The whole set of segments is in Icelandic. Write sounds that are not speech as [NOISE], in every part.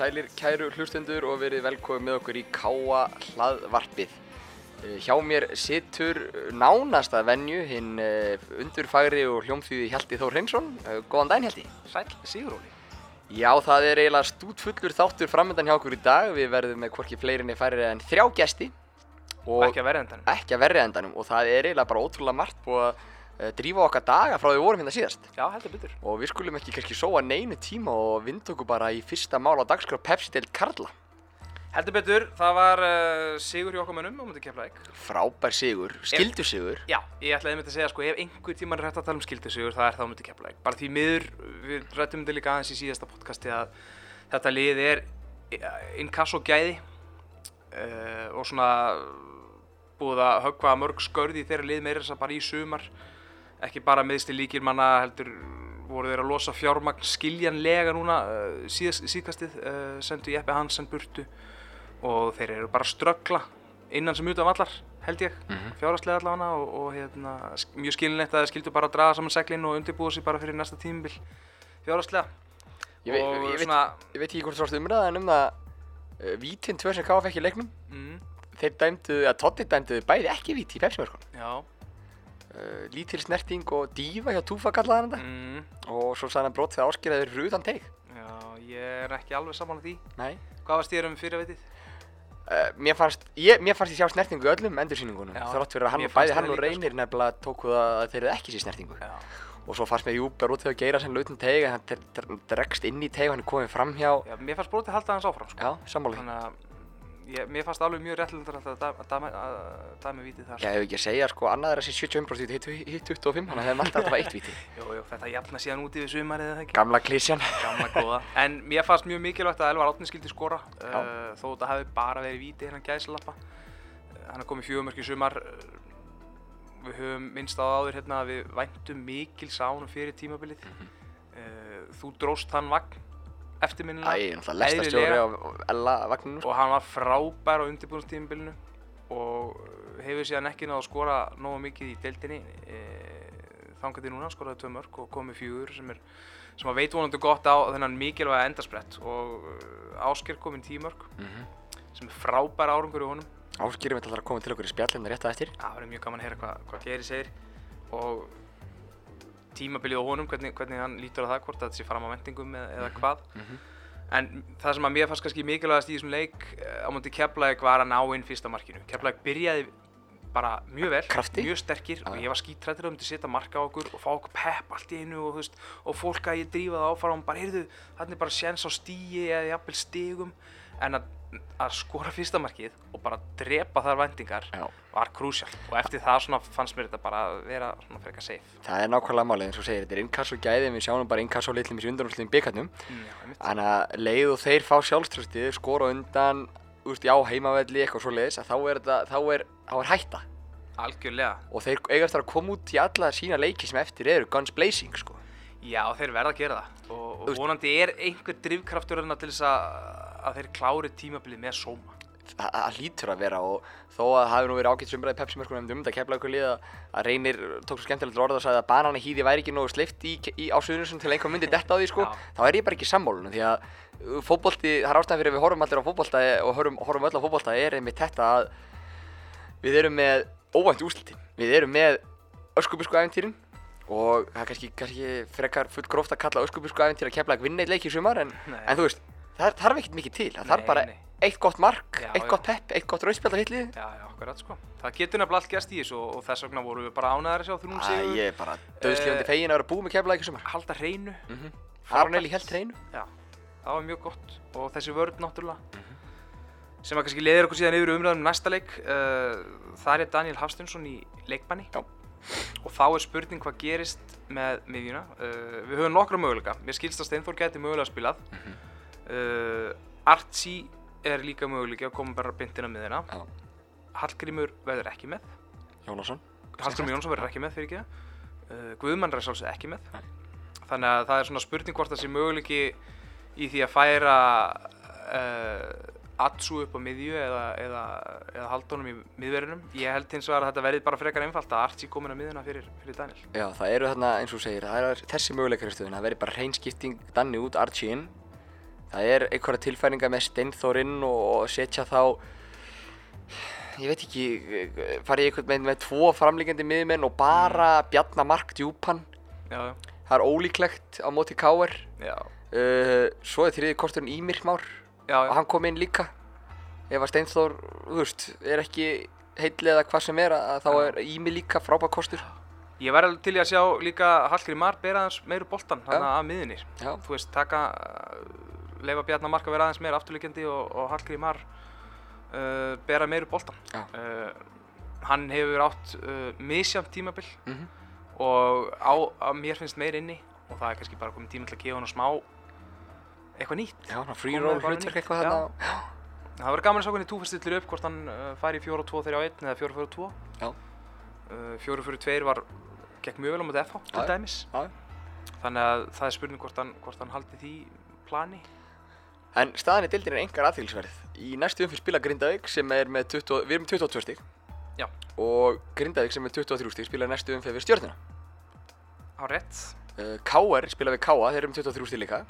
sælir kæru hlustendur og verið velkomið með okkur í Káa hlaðvarpið. Eh, Hjá mér situr nánast að venju hinn eh, undurfagri og hljómþýði Hjalti Þór Hreinsson. Eh, Góðan daginn Hjalti. Sæl, Siguróli. Já, það er eiginlega stútfullur þáttur framöndan hjá okkur í dag. Við verðum með hvorki fleirinni færri en þrjá gesti. Og ekki að verða endanum. ekki að verri endanum og það er eiginlega bara ótrúlega margt búið að drífa okkar daga frá því við vorum hérna síðast. Já, heldur betur. Og við skulum ekki kannski sóa neinu tíma og vind okkur bara í fyrsta mál á dagskrá Pepsi-deild Karla. Heldur betur, það var uh, Sigur hjá okkur mönnum á mútið Keflavík. Frábær sigur, skildu sigur. Já, ég ætlaði einmitt að segja sko, ef einhver tíman er hægt að tala um skildu Sigur, það er það á mútið Keflavík. Bara því miður, við rættum þetta líka aðeins í síðasta podcasti að þetta lið er inkasso gæði uh, og svona búið að höggva mörg skörði í þeirra lið meira þess að bara í sumar. Ekki bara meðsli líkir manna heldur voru þeir að losa fjármagn skiljanlega núna uh, síðast, síðkastið, uh, sendu Jeppe Hansen burtu og þeir eru bara að ströggla innan sem utan vallar held ég, mm Mhm. fjárhagslega allavega og, og hérna, mjög skilinlegt að þeir skildu bara að draga saman seglinn og undirbúa sig bara fyrir næsta tímabil fjárhagslega. Ég, veit- ég, veit, svona ég veit ekki hvort varst umræðan um það uh, Vítin tvö sem KF ekki í leiknum. Mm, Þeir dæmdu, að Totti dæmdu bæði ekki víti í Pepsi-mörkun já, uh, Lítil snerting og dífa hjá Túfa kallaði hann þetta. Mm, Og svo sagði hann brot þegar áskeraður rúðan teig. Já, ég er ekki alveg saman á því. Nei. Hvað varst ég um fyrir veitið? uh, mér, fannst, ég, mér fannst ég sjá snertingu öllum endursýningunum Já, Þrátt fyrir að hann bæði hann og reynir nefnilega tóku það að þeir eru ekki sér snertingu. Já, Og svo fannst mér Júber út þegar geira sem lautin teig En hann dre- dre- dregst inn í teig og hann er komið fram hjá já mér fannst brotið halda hans áfram sko. Já, ég, mér fannst alveg mjög réttilega að dæma- að dæma- að dæmi vítið þar. Já, ef ekki að segja sko annað er að sé 75% hitt hitt 25, þannig að það er alltaf að eitt víti. [LAUGHS] Jú, jú, þetta jafna síðan út yfir sumarið eða ekki? Gamla klísjan. Gamla góða. En mér fannst mjög mikilvægt að Elvar Átni skildi skora uh, Þó þetta hefði bara verið víti hérna gæðslappa uh, Hann er komið fjögumörk í sumar. Uh, Við höfum minnst á það áður hérna að við væntum mikil sánum fyrir tímabilið. Mhm. uh, Þú dróst hann vagn eftirminnilega Æ, náttúrulega lestastjóri á Ella vagninu. sko. og hann var frábær á undirbúinstímabilinu og hefur síðan ekki náðu að skora nógu mikið í deildinni e, þangað til núna, skoraði tvö mörg og komið fjögur sem, er, sem veit vonandi gott á þennan mikilvæga endarsprett og uh, Ásker kominn tíu mörg Mhm. sem er frábær árangur í honum Áskýrum við ætlar að koma til okkur í spjallinu rétt að eftir. það verður mjög gaman að heyra hvað hva Geri segir og tímabilið á honum, hvernig, hvernig hann lítur á það hvort það sé fram á vendingum eða, eða hvað Mhm. En það sem að mér fannst kannski mikilvægast í þessum leik eh, á móti Keflavík var að ná inn fyrsta markinu. Keflavík byrjaði bara mjög vel, Krafti. mjög sterkir og ég var skítrættir um til að setja marka á okkur og fá okkur pepp allt í einu og, veist, og fólk að ég drífa það áfram bara, heyrðu, þannig bara séns á stíi eða jafnvel stigum en að, að skora fyrsta markið og bara drepa þar vendingar var krúsjál og eftir það fannst mér þetta bara að vera frekar safe. Það er nákvæmlega málið eins og segir, þetta er inkasso gæði, við sjáum bara inkasso litlum í undanúrsliðum byggarnum. Mm. Þannig að leið og þeir fá sjálfströstið, skora undan, úrst, já, heimavelli, eitthvað svo leiðis, að þá er, þetta, þá er, þá er hætta. Algjörlega. Og þeir eiga eftir að koma út í alla sína leiki sem eftir eru guns blazing, sko. Já, þeir verða að gera það og, og vonandi er einhver drivkraftur til þess að, að þeir klári tímabilið með sóma. það hlýtur að vera og þó að það hafi nú verið ágætt sumræði pepsi-mörkunum um þetta kefla ykkur lið að- að reynir tók svo skemmtilegt orða og sagði að banana hýði væri ekki nógu sleift í, í, á suðunisum til einhver myndi detta á því sko, Já. þá er ég bara ekki sammálun því að uh, fótbolti, það er ástæðan fyrir að við horfum allir á fótbolta og horfum, horfum öll á fótbolta er einmitt þetta að við erum með óvænt úsliti, við erum með öskubusku æfintýrin og það er kannski, kannski frekar full gróft að kalla öskubusku æfintýr að kefla ekki vinna í sumar en, en þú veist, það þarf ekkert mikið til, það þarf bara nei. eitt gott mark, Já, eitt já. gott pepp, eitt gott rauðspjald að hitlið Já, já, akkurat sko. Það getur nefnilega allt gæst í þessu og, þess vegna vorum við bara ánæðar að sjá þrjum Æ, sigur. ég er bara döðslífandi fegin að vera búið með kefla ekki sumar Halda hreinu, mm -hmm. Frábært. Aron Eli held hreinu já, það var mjög gott og þessi vörð náttúrulega. Mhm. Sem að kannski leiðir okkur síðan yfir umræðum um næsta leik. Uh, það er Daniel Hafstensson í leikbanni. Já. Og þá er spurning hvað gerist með miðjuna. Uh, við höfum nokkra möguleika. Mér skilst að Steinfór geti mögulega spilað. Mhm. Uh, Artsy er líka möguleiki að koma bara beintina með hérna. Já. Hallgrímur verður ekki með. Jónasson Hallgrímur Jónsson verður ekki með fyrir ekki. Uh, Guðmann er sjálfsög ekki með. Nei. Þannig að það er svona spurning hvort það sé möguleiki í því að færa uh, Atsu upp á miðju eða, eða, eða halda honum í miðverðinum. Ég held hins vegar að þetta verði bara frekar einfalt að Artsy komin að miðjuna fyrir, fyrir Daniel. Já, það eru þarna eins og segir, það er þessi möguleikar Það verður bara hreinskipting Danni út, Archie inn það er einhverja tilfæringar með Steinþórinn og, setja þá ég veit ekki fara í einhvern veginn með tvo framlíkjandi miðmenn og bara bjarna mark djúpan. Já, það er ólíklegt á móti Káer uh, svo er þriði kosturinn Ímir Már. Já, og hann kom inn líka. Ef að Steinþór, þú veist, er ekki heilli eða hvað sem er þá er Ímir líka frábæð kostur. Ég væri alveg til í að sjá líka Hallgrí Mar bera boltan Já. þarna að miðunni. Já. Þú veist, taka, leifa Bjarnar Mark að vera aðeins meira afturlíkjandi og, og Hallgrí Mar uh, bera meiru boltan. Já. Uh, hann hefur átt uh, misjamt tímabil mm -hmm. og á, á mér finnst meir inni og það er kannski bara komið tíma til að gefa hann smá eitthvað nýtt. Já, bara hlutverk eitthvað þarna Það verður gaman að sjá hvernig Túfa stillir upp hvort hann uh, fær í 4-2 þegar á 1 eða 4-4-2. Já. Uh, 4-4-2 var, gekk mjög vel á móti FH til dæmis. Já. Þannig að það er spurning hvort hann, hvort hann haldi því plani. En staðan í deildin er engar aðþýlisverð. Í næstu umfyrir spila Grindavík sem er með 20, við erum með 22 stík. Já. Og Grindavík sem er með 23 stík spila næstu umfyrir við stjórnina. Á rétt. Uh, KR spila við KA, þeir eru með 23 stík líka.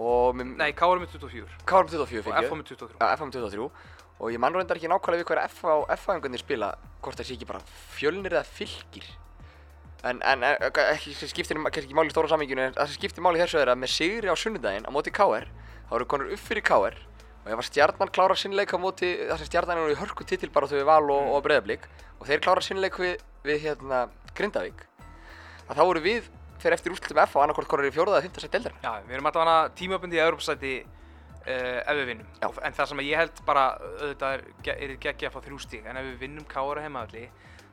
Og Nei, K er með 24 KR með 24 og fyrir FH með 23. Já, FH með 23. Og ég mann reyndar ekki nákvæmlega við hverja FH FH-engarnir spila, hvort það sé ekki bara fjölnir eða fylgir. En, en en, ekki skiptir kannski ekki máli í stóra saminginu, en það sem skiptir máli í þessu er að með sigri á sunnudaginn á móti KR, þá eru konur upp fyrir KR og ef að stjarnan klára sinnleik á móti, þar sem stjarnan er nú í hörku titil bara við val og, og breyðablík og þeir klára sinnleik við, við hérna Grindavík, að þá eru við fyrir eftir úrslutum F og annarkort konur í fjóraða eða fymta sett deildar. Já, við erum alltaf hana tímabundi í Europasæti uh, ef við vinnum. Já. En það sem ég held bara, auðvitað er, er geggja að fá þrjú stík, en ef við vinnum Kára heimaðalli,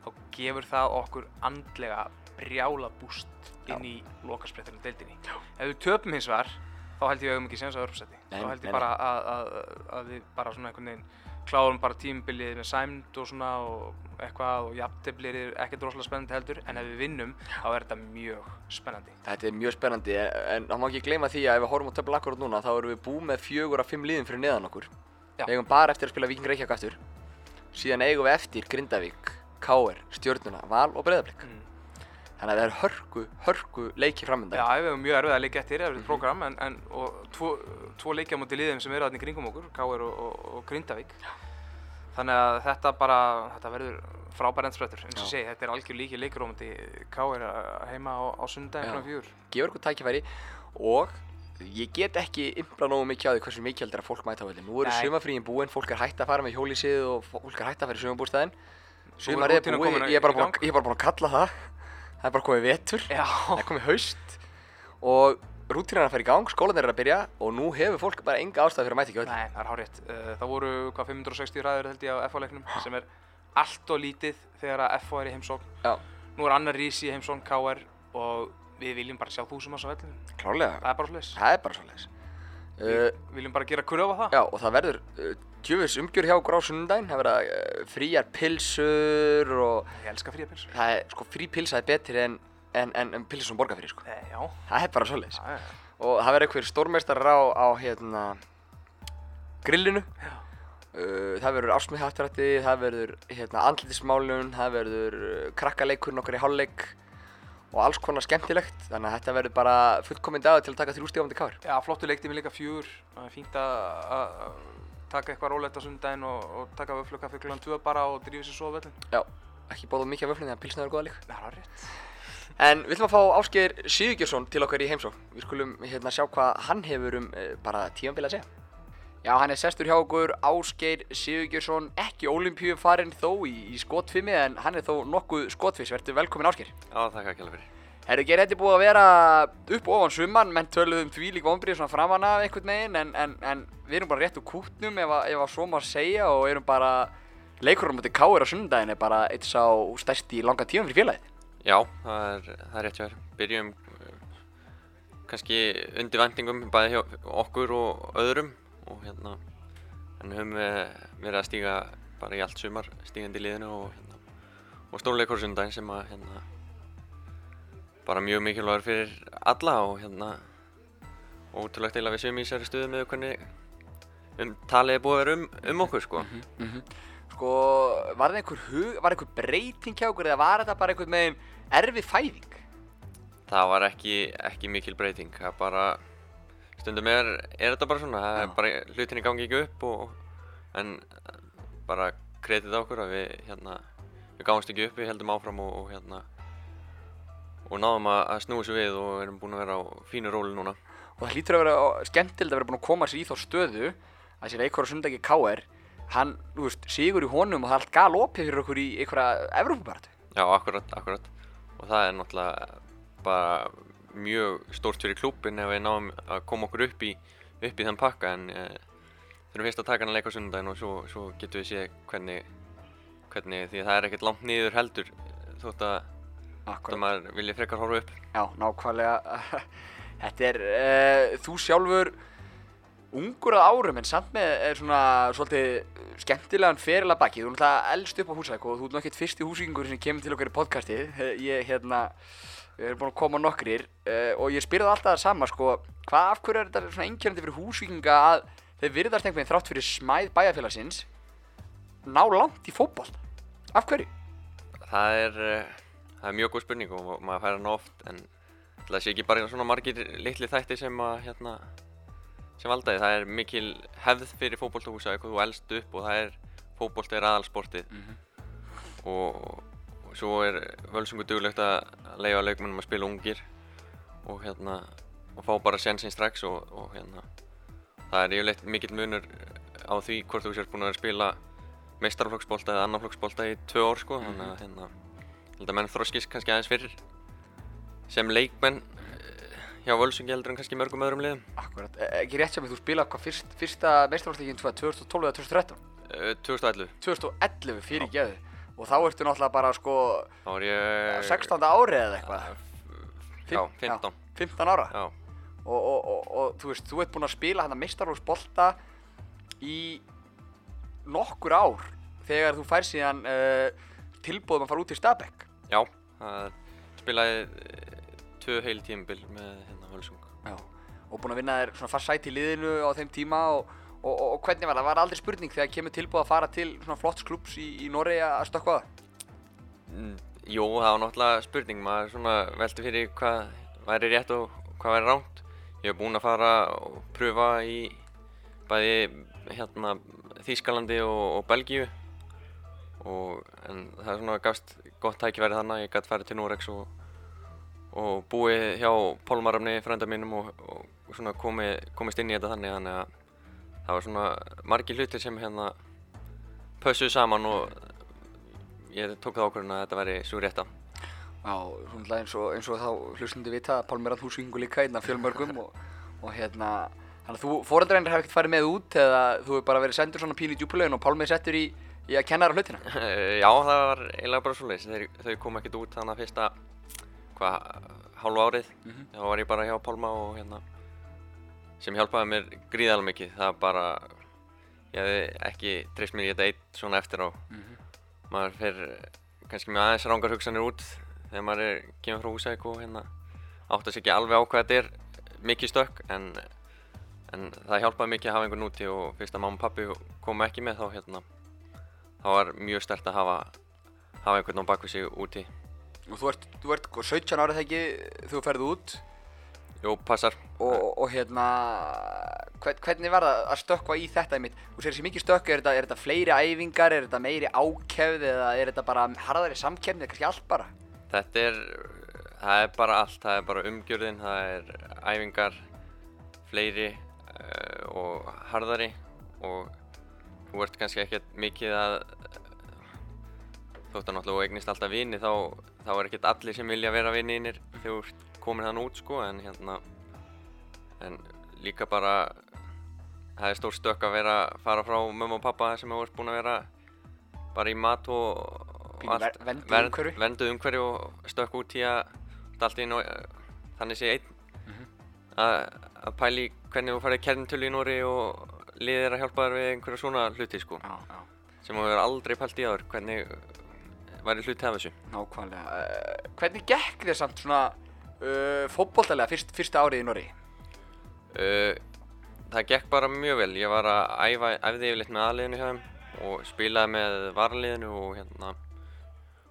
þá gefur það okkur andlega brjála búst inn í lokasprettunum deildinni. Já. Ef við töpum hins vegar, þá held ég að við höfum ekki séns Europasæti. Nei, Þá held ég bara að, að, að við bara svona einhvern veginn klárum bara tímabilið með sæmd og svona og eitthvað og jafnteflir er ekkert rosalega spennandi heldur en ef við vinnum þá er þetta mjög spennandi. Þetta er mjög spennandi en, það má ekki gleyma því að ef við horfum á töfla akkurat núna þá erum við búið með fjögur af fimm liðum fyrir neðan okkur. Já. Við eigum bara eftir að spila Víking Reykjavík aftur. Síðan eigum við eftir Grindavík, KR, Stjörnuna, Val og Breiðablík. Mm. Þannig að það er hörku, hörku leiki framöndan. Já, við hefum mjög erfið að leika eftir, það er Mhm. mm program en, en, og tvo, tvo leikja mútið liðum sem eru þarna í kringum okkur, Káir og, og, og Grindavík. Þannig að þetta bara, þetta verður frábær endsprettur, eins og Já. segi, þetta er algjör líki mútið Káir heima á, á sundaginn Já. frá fjúr. Gefur okkur tækifæri og ég get ekki implað nógu mikið á því hversu mikið heldur að fólk mæta á völlin. Nú eru sumafríin búin, fólk er hægt að fara með hjólísið og fólk er hægt að fara í er Sumarið er komin ég er bara í búin gang. að- ég er bara búin að kalla það. Það er bara komið vetur. Já, Það er komið haust og rútínan er að fara í gang, skólan er að byrja og nú hefur fólk bara enga ástæð fyrir að mæta ekki öll. nei, það er hárétt. Uh, það voru hvað 560 ræður held ég á FH-leiknum sem er allt og lítið þegar að FH er í heimsókn. Já, Nú er annar rísi í heimsókn Káir og við viljum bara sjá þúsum á svo vellinu. klálega. Það er bara slis. Það er bara svolítið. Við Uh, viljum bara gera kurf á það. já, og það verður uh, djöfis umgjör hjá okkur á sunnundaginn. Það verða uh, fríar pilsur og Ég elska fría pilsur. það er, sko, frí pilsa er betri en, en, en, en pilsur sem borga fyrir, sko. Eh, já, Það er bara svolítið. já, já. Og það verður einhver stórmeistarar á, á hérna, grillinu. Já. Það verður ásmiðhættrætti, það verður hérna, andlitismálun, það verður krakkaleikurinn okkar í hálfleik og alls konar skemmtilegt. Þannig að þetta verður bara fullkominn dag til að taka þrjú stífandi kár. Já, flottu leikti mér líka fjúr. Það er fínt að taka eitthvað rólegt á sundaginn og, og taka vöflukaffi klukkan 2 bara og drífa sér svo völlin. Já, ekki bóða mikið af vöflunni, en pilsnaður góða líka. Það er rétt. En við ætlum að fá Ásgeir Sigurgjörsson til okkar í heimsókn. Við skulum hérna sjá hvað hann hefur um uh, bara tímanbili að segja. Já, hann er sestur hjá okkur, Ásgeir Sigurgjörsson, ekki ólimpíu farin þó í, í skotfimi, en hann er þó nokkuð skotfis. Verður velkomin Ásgeir. Já, þakka ekki alveg fyrir. Herru, Geir, þetta búið að vera upp ofan suman, menn töluðum því líka vonbrið svona framan af einhvern veginn, en, en, en við erum bara rétt úr kútnum ef, að- ef að svo má segja og erum bara, leikurinn mútið káir á sunnudaginn er bara eitt sá stærsti í langa tíum fyrir félagið. Já, það er, það er rétt hjá þér. Byrjum uh, kannski undir vendingum bæði hjá okkur og öðrum og hérna en höfum við verið að stíga bara í allt sumar stígandi í liðinu og hérna og stórleikur sundaginn sem að hérna bara mjög mikilvægur fyrir alla og hérna ótrúlegt eiginlega við séum í þessari stöðu með hvernig um talið er búið að vera um, um okkur sko. Sko, var það einhver hug, var einhver breyting hjá okkur eða var þetta bara einhvern veginn erfið fæðing? Það var ekki, ekki mikil breyting, það bara stundum er, er þetta bara svona, það er bara hlutinni gangi ekki upp og, en bara kredit á okkur að við hérna, við gáumst ekki upp, við heldum áfram og, og hérna og náðum að, að snúa sér við og erum búin að vera á fínu róli núna. og það hlýtur að vera skemmtilegt að vera búin að koma sér í þá stöðu að sér einhverja sundagi KR hann, þú veist, sigur í honum og það er allt gal opið fyrir okkur í einhverja Evrópubaratu Já, akkurat, akkurat. Og það er náttúrulega bara mjög stórt fyrir klúbbin ef við náum að koma okkur upp í, upp í þann pakka en e, þurfum fyrst að taka hann að leika á sunnudaginn og svo, svo getum við séð hvernig, hvernig því að það er ekkert langt niður heldur þótt að, að maður vilja frekar horfa upp. já, nákvæmlega. [LAUGHS] Þetta er, uh, þú sjálfur ungur að árum en samt með er svona svolítið skemmtilegan feril að baki. Þú er náttúrulega elst upp á húsæk og þú er náttúrulega fyrsti húsíkingur sem kemur til okkar í podcastið. [LAUGHS] Ég hérna við erum búin að koma nokkrir uh, og ég spyrði alltaf það sama sko hvað af hverju er þetta svona einkjörandi fyrir húsíkinga að þeir virðast einhvern veginn þrátt fyrir smæð bæjarfélagsins ná langt í fótboll af hverju? Það er, eh, það er mjög góð spurning og maður fær hann oft en það sé ekki bara svona margir litli þætti sem að hérna sem valdaði, það er mikil hefð fyrir fótboltahúsa eitthvað þú elst upp og það er fótbolt er aðalsportið. Og, og svo er völsungu duglegt að leiða leikmennum að spila ungir og hérna og fá bara sensinn strax og, og hérna það er yfirleitt mikill munur á því hvort þú sért búinn að spila meistarflokksbolta eða annarflokksbolta í tvö ár sko þannig að hérna held að menn þroskist kannski aðeins fyrir sem leikmenn eh, hjá völsungi heldur en kannski mörgum öðrum liðum Akkurat, e- ekki rétt sem þú spilaði hvað fyrst, fyrsta meistarflokksleikin 2012 eða 2013 Eh, 2011 2011 fyrir geðu og þá ertu náttúrulega bara sko ég 16. ári eða eitthvað já, 15 15 ára já, og, og, og, og þú veist, þú ert búinn að spila hérna meistarflokksbolta í nokkur ár þegar þú fær síðan uh, tilbúðum að fara út í Stabæk já það spilaði eh, tvö heil tímabil með hérna völsung Já. og búinn að vinna þér svona fast sæti í liðinu á þeim tíma og, og, og, og hvernig var það? Var aldrei spurning þegar kemur tilbúð að fara til svona flotts klubs í, í Noregi að stökkva það? Mm, Jú, það var náttúrulega spurning, maður svona velti fyrir hvað væri rétt og hvað væri ránt. Ég hef búinn að fara og pröfa í bæði hérna Þýskalandi og, og Belgíu og en það er svona gafst gott tækifæri þannig að ég gæti farið til Norex og, og búið hjá Pálmarafni frænda mínum og, og svona komið, komist inn í þetta þannig þannig að það var svona margir hlutir sem hérna pössuðu saman og ég tók það ákvörðun að þetta væri svo rétta. Já, svona eins og, eins og þá hlustundi vita að Pálmi er að húsvíkingu líka innan fjölmörgum og, og hérna Þannig að þú fóreldrarinn hef ekkert farið með út eða þú hefur bara verið sendur svona pínu í djúpulegin og Pálmi er settur í, í að kenna þér á hlutina? [LAUGHS] Já, það var eiginlega bara svo leiðis. Þau kom ekkert út þannig að fyrsta, hvað, hálfu árið. Mhm. Þá var ég bara hjá Pálma og hérna, sem hjálpaði mér gríðarlega mikið. Það bara, ég hefði ekki treyst mér í þetta eitt svona eftir á. Maður fer kannski með aðeins rángar hugsanir út þegar maður er kemur frá Húsæk og hérna átt að sig ekki alveg á hvað þetta er mikið stökk en, en það hjálpaði mikið að hafa einhvern úti og fyrst að mamma og pappi komu ekki með þá hérna þá var mjög stert að hafa hafa einhvern á bakvið sig úti Og þú ert, þú ert sko 17 árið þegar ekki þú ferði út Jú, passar og, og, og hérna hvern, hvernig var það að stökkva í þetta einmitt? Þú segir þessi mikið stökk, er þetta, er þetta fleiri æfingar, er þetta meiri ákefð eða er þetta bara harðari samkefni eða kannski allt bara? Þetta er, það er bara allt, það er bara umgjörðin, það er æfingar, fleiri uh, og harðari og þú ert kannski ekkert mikið að, þótt að náttúrulega þú eignist alltaf vini þá, þá er ekkert allir sem vilja vera viniðinir þegar þú ert komin þann út sko en hérna, en líka bara, það er stór stökk að vera, fara frá mömmu og pappa sem ert búin að vera bara í mat og, og Pínu ver- vernduðu umhverfi. og stökk út í að allt í eh, þannig sé einn. Að, að pæli hvernig þú farið kerntölu í Nóri og liðir að hjálpa þér við einhverja svona hluti sko. Já, já. sem þú hefur aldrei pælt í áður hvernig væri hluti af þessu. Nákvæmlega. Uh, hvernig gekk þér samt svona uh, fótboltalega fyrst, fyrsta árið í Norri? uh, það gekk bara mjög vel. Ég var að æfa, æfði yfirleitt með aðliðinu hjá þeim og spilaði með varaliðinu og hérna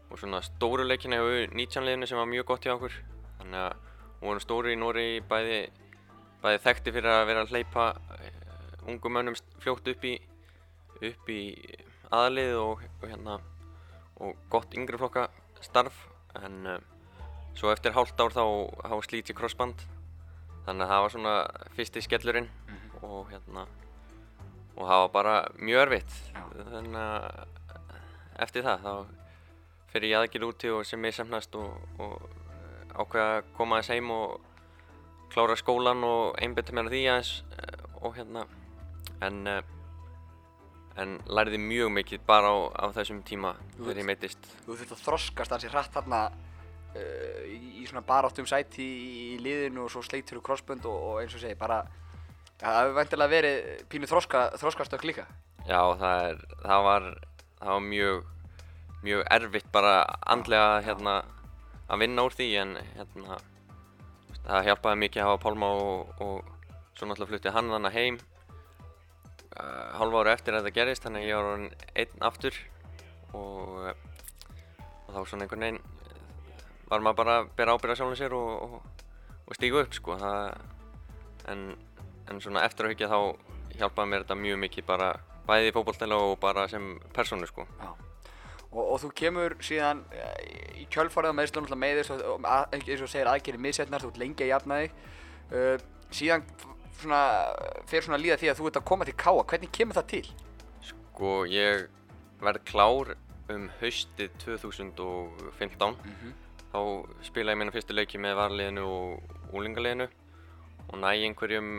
og svona stóru leikina hjá 19 liðinu sem var mjög gott hjá okkur. Þannig að við vorum stóri í Nóri bæði bæði þekkti fyrir að vera að hleypa uh, ungum mönnum fljótt upp í upp í aðlið og, og hérna og gott yngri flokka starf. En svo eftir hálft ár þá, þá slít ég crossband. Þannig að það var svona fyrsti skellurinn og hérna og það var bara mjög erfitt. Já. þannig að eftir það þá fer ég aðgjör úti og sem ég semnast og, og eh, ákveða að koma aðeins heim og klára skólan og einbytta mér að því aðeins eh, og hérna en eh, en lærði mjög mikið bara á, á þessum tíma þegar ég meittist Þú þurft að þroskast hansi hratt þarna í, í svona baráttum sæti í, liðinu og svo sleitur og crossbund og, og eins og segi bara það hefur vendilega verið pínu þroska, þroskastök líka. Já, það, er, það, var, það var mjög, mjög erfitt bara andlega hérna, að vinna úr því en hérna, það hjálpaði mikið að hafa Pálma og, og svo náttúrulega flutti hann þannig heim uh, hálfa ára eftir að þetta gerist þannig að ég var einn aftur og, og þá svona einhvern veginn var maður bara að bera ábyrgð á sjálfum sér og, og, og stíga upp sko það, en, en svona eftir að hyggja þá hjálpaði mér þetta mjög mikið bara bæði í fótbolltæla og bara sem persónu sko. Já. Og, og þú kemur síðan eh, í kjölfarið meðslun alltaf með þess að- eins og segir aðgerið missetnar, þú ert lengi að jafna þig. Uh, síðan svona, fer svona líða því að þú ert að koma til Káa. Hvernig kemur það til? Sko ég verð klár um haustið 2015 þá spila ég mína fyrstu leiki með varliðinu og úlingaliðinu og næ einhverjum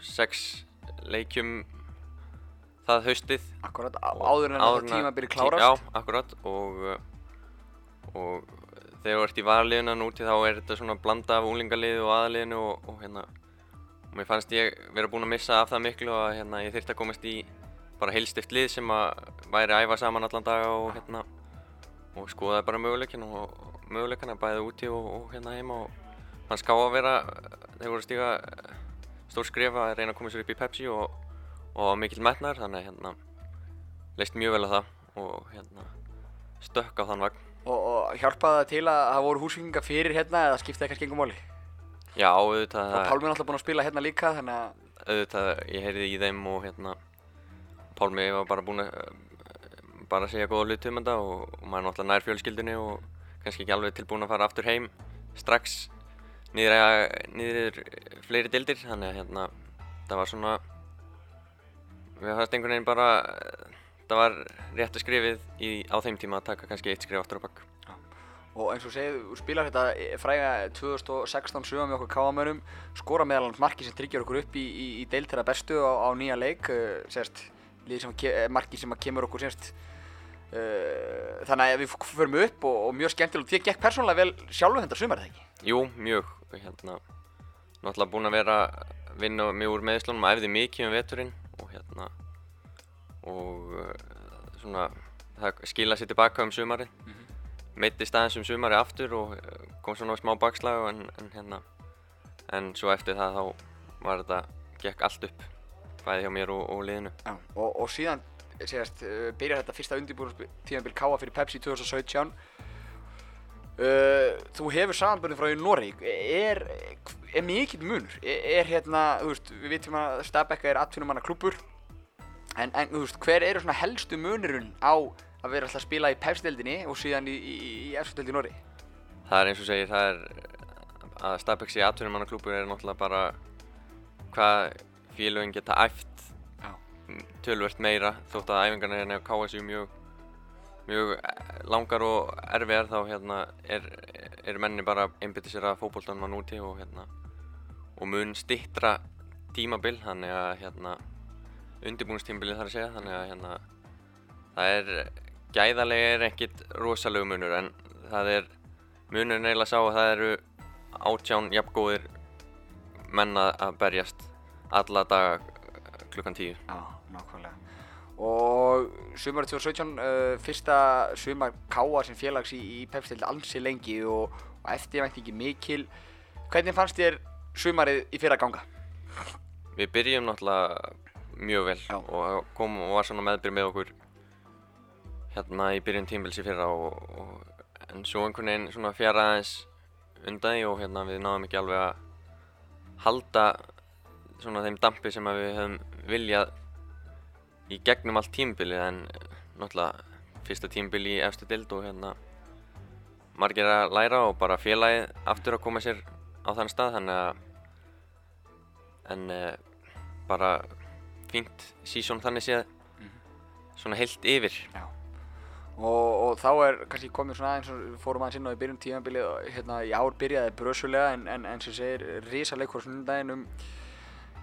sex leikjum það haustið Akkurat, áður en áður þetta en að- tímabili tí- klárast. Já, akkurat og, og þegar þú ert í varliðinu núti þá er þetta svona blanda af úlingaliði og aðaliðinu og, og hérna og mér fannst ég vera búinn að missa af það miklu og hérna, ég þyrfti að komast í bara heilstift lið sem að væri að æfa saman allan daga og hérna og skoðaði bara möguleikin og möguleikana bæði úti og, og hérna heima og fannst ká að vera þeir voru að stíga stór skref að reyna að koma sér upp í Pepsi og, og mikill metnar þannig að hérna leist mjög vel á það og hérna stökk á þann vagn Og, og hjálpaði það til að það voru húsvíkingar fyrir hérna eða skiptaði kannski engum máli? já auðvitað Og Pálmi er alltaf búinn að spila hérna líka þannig að auðvitað ég heyrði í þeim og hérna Pálmi var bara búinn að eh, bara segja góða hluti um þetta og, og maður er náttúrulega nær fjölskyldunni og kannski ekki alveg tilbúinn að fara aftur heim strax niður, fleiri dildir þannig að hérna það var svona við fannst einhvern veginn bara það var rétt að skrifið í, á þeim tíma að taka kannski eitt skrif aftur á bakk Og eins og segið, þú spilar þetta eh, fræga 2016 sögum með okkur káamönnum, skora meðal hans marki sem tryggjar okkur upp í, í, í deild þeirra bestu á, á nýja leik, uh, sérst, eh, marki sem að kemur okkur sérst, þannig að við förum upp og, og mjög skemmtilegt, þér gekk persónulega vel sjálfu þetta sumar, eða ekki? Jú, mjög, hérna, náttúrulega búinn að vera vinna mig úr meðslunum, æfði mikið um veturinn og hérna, og uh, svona, það skila sér tilbaka um sumarið, mm meittist aðeins um sumarið aftur og uh, kom svona smá bakslag en, en hérna, en svo eftir það þá var þetta, gekk allt upp, bæði hjá mér og, og liðinu. Já. Og, og síðan, sérst, uh, byrjar þetta fyrsta undirbúinu tíðanbíl Káa fyrir Pepsi 2017. Uh, þú hefur samanbörðin frá í Noreg, er, er mikill munur? Er, er hérna, þú veist, við vitum að Stabækka er atvinnumanna klúbbur, en, en þú veist, hver eru svona helstu munurinn á að vera alltaf að spila í Pepsi-deldinni og síðan í, í, í Efstu-deldi í Noregi? Það er eins og segir, það er að Starbucks í atvinnumannaklúpur er náttúrulega bara hvað félögin geta æft. Tölvert meira þótt að æfingarna hérna á KSU mjög mjög eh, langar og erfiðar þá hérna er, er menni bara að einbytta sér að fótboltanum að núti og hérna og mun stittra tímabil þannig að hérna undirbúinstímabilið þarf að segja þannig að hérna það er gæðarlega er ekkit rosalegu munur en það er munurinn eiginlega sá að það eru átján jafngóðir menn að berjast alla daga eh, klukkan tíu. Nákvæmlega. Og sumarið 2017, uh, fyrsta sumar Káa sem félags í, í Pepsi-deldi ansi lengi og, og eftirvæntingi mikil. Hvernig fannst þér sumarið í fyrra ganga? Við byrjum náttúrulega mjög vel Já. og kom og var svona meðbyrð með okkur hérna í byrjun tímbils í fyrra og, og, en svo einhvern veginn svona fjara aðeins undan og hérna við náðum ekki alveg að halda svona þeim dampi sem við höfum viljað í gegnum allt tímabilið en eh, náttúrulega fyrsta tímabili í efstu dild og hérna margir að læra og bara félagið aftur að koma sér á þann stað þannig að en uh, bara fínt sísón þannig séð svona heilt yfir Já. Og, og þá er kannski komið svona eins og fórum aðeins inn á í byrjun tímabilið og hérna í ár byrjaði brösulega en, en, en sem segir risaleikur á sunnudaginn um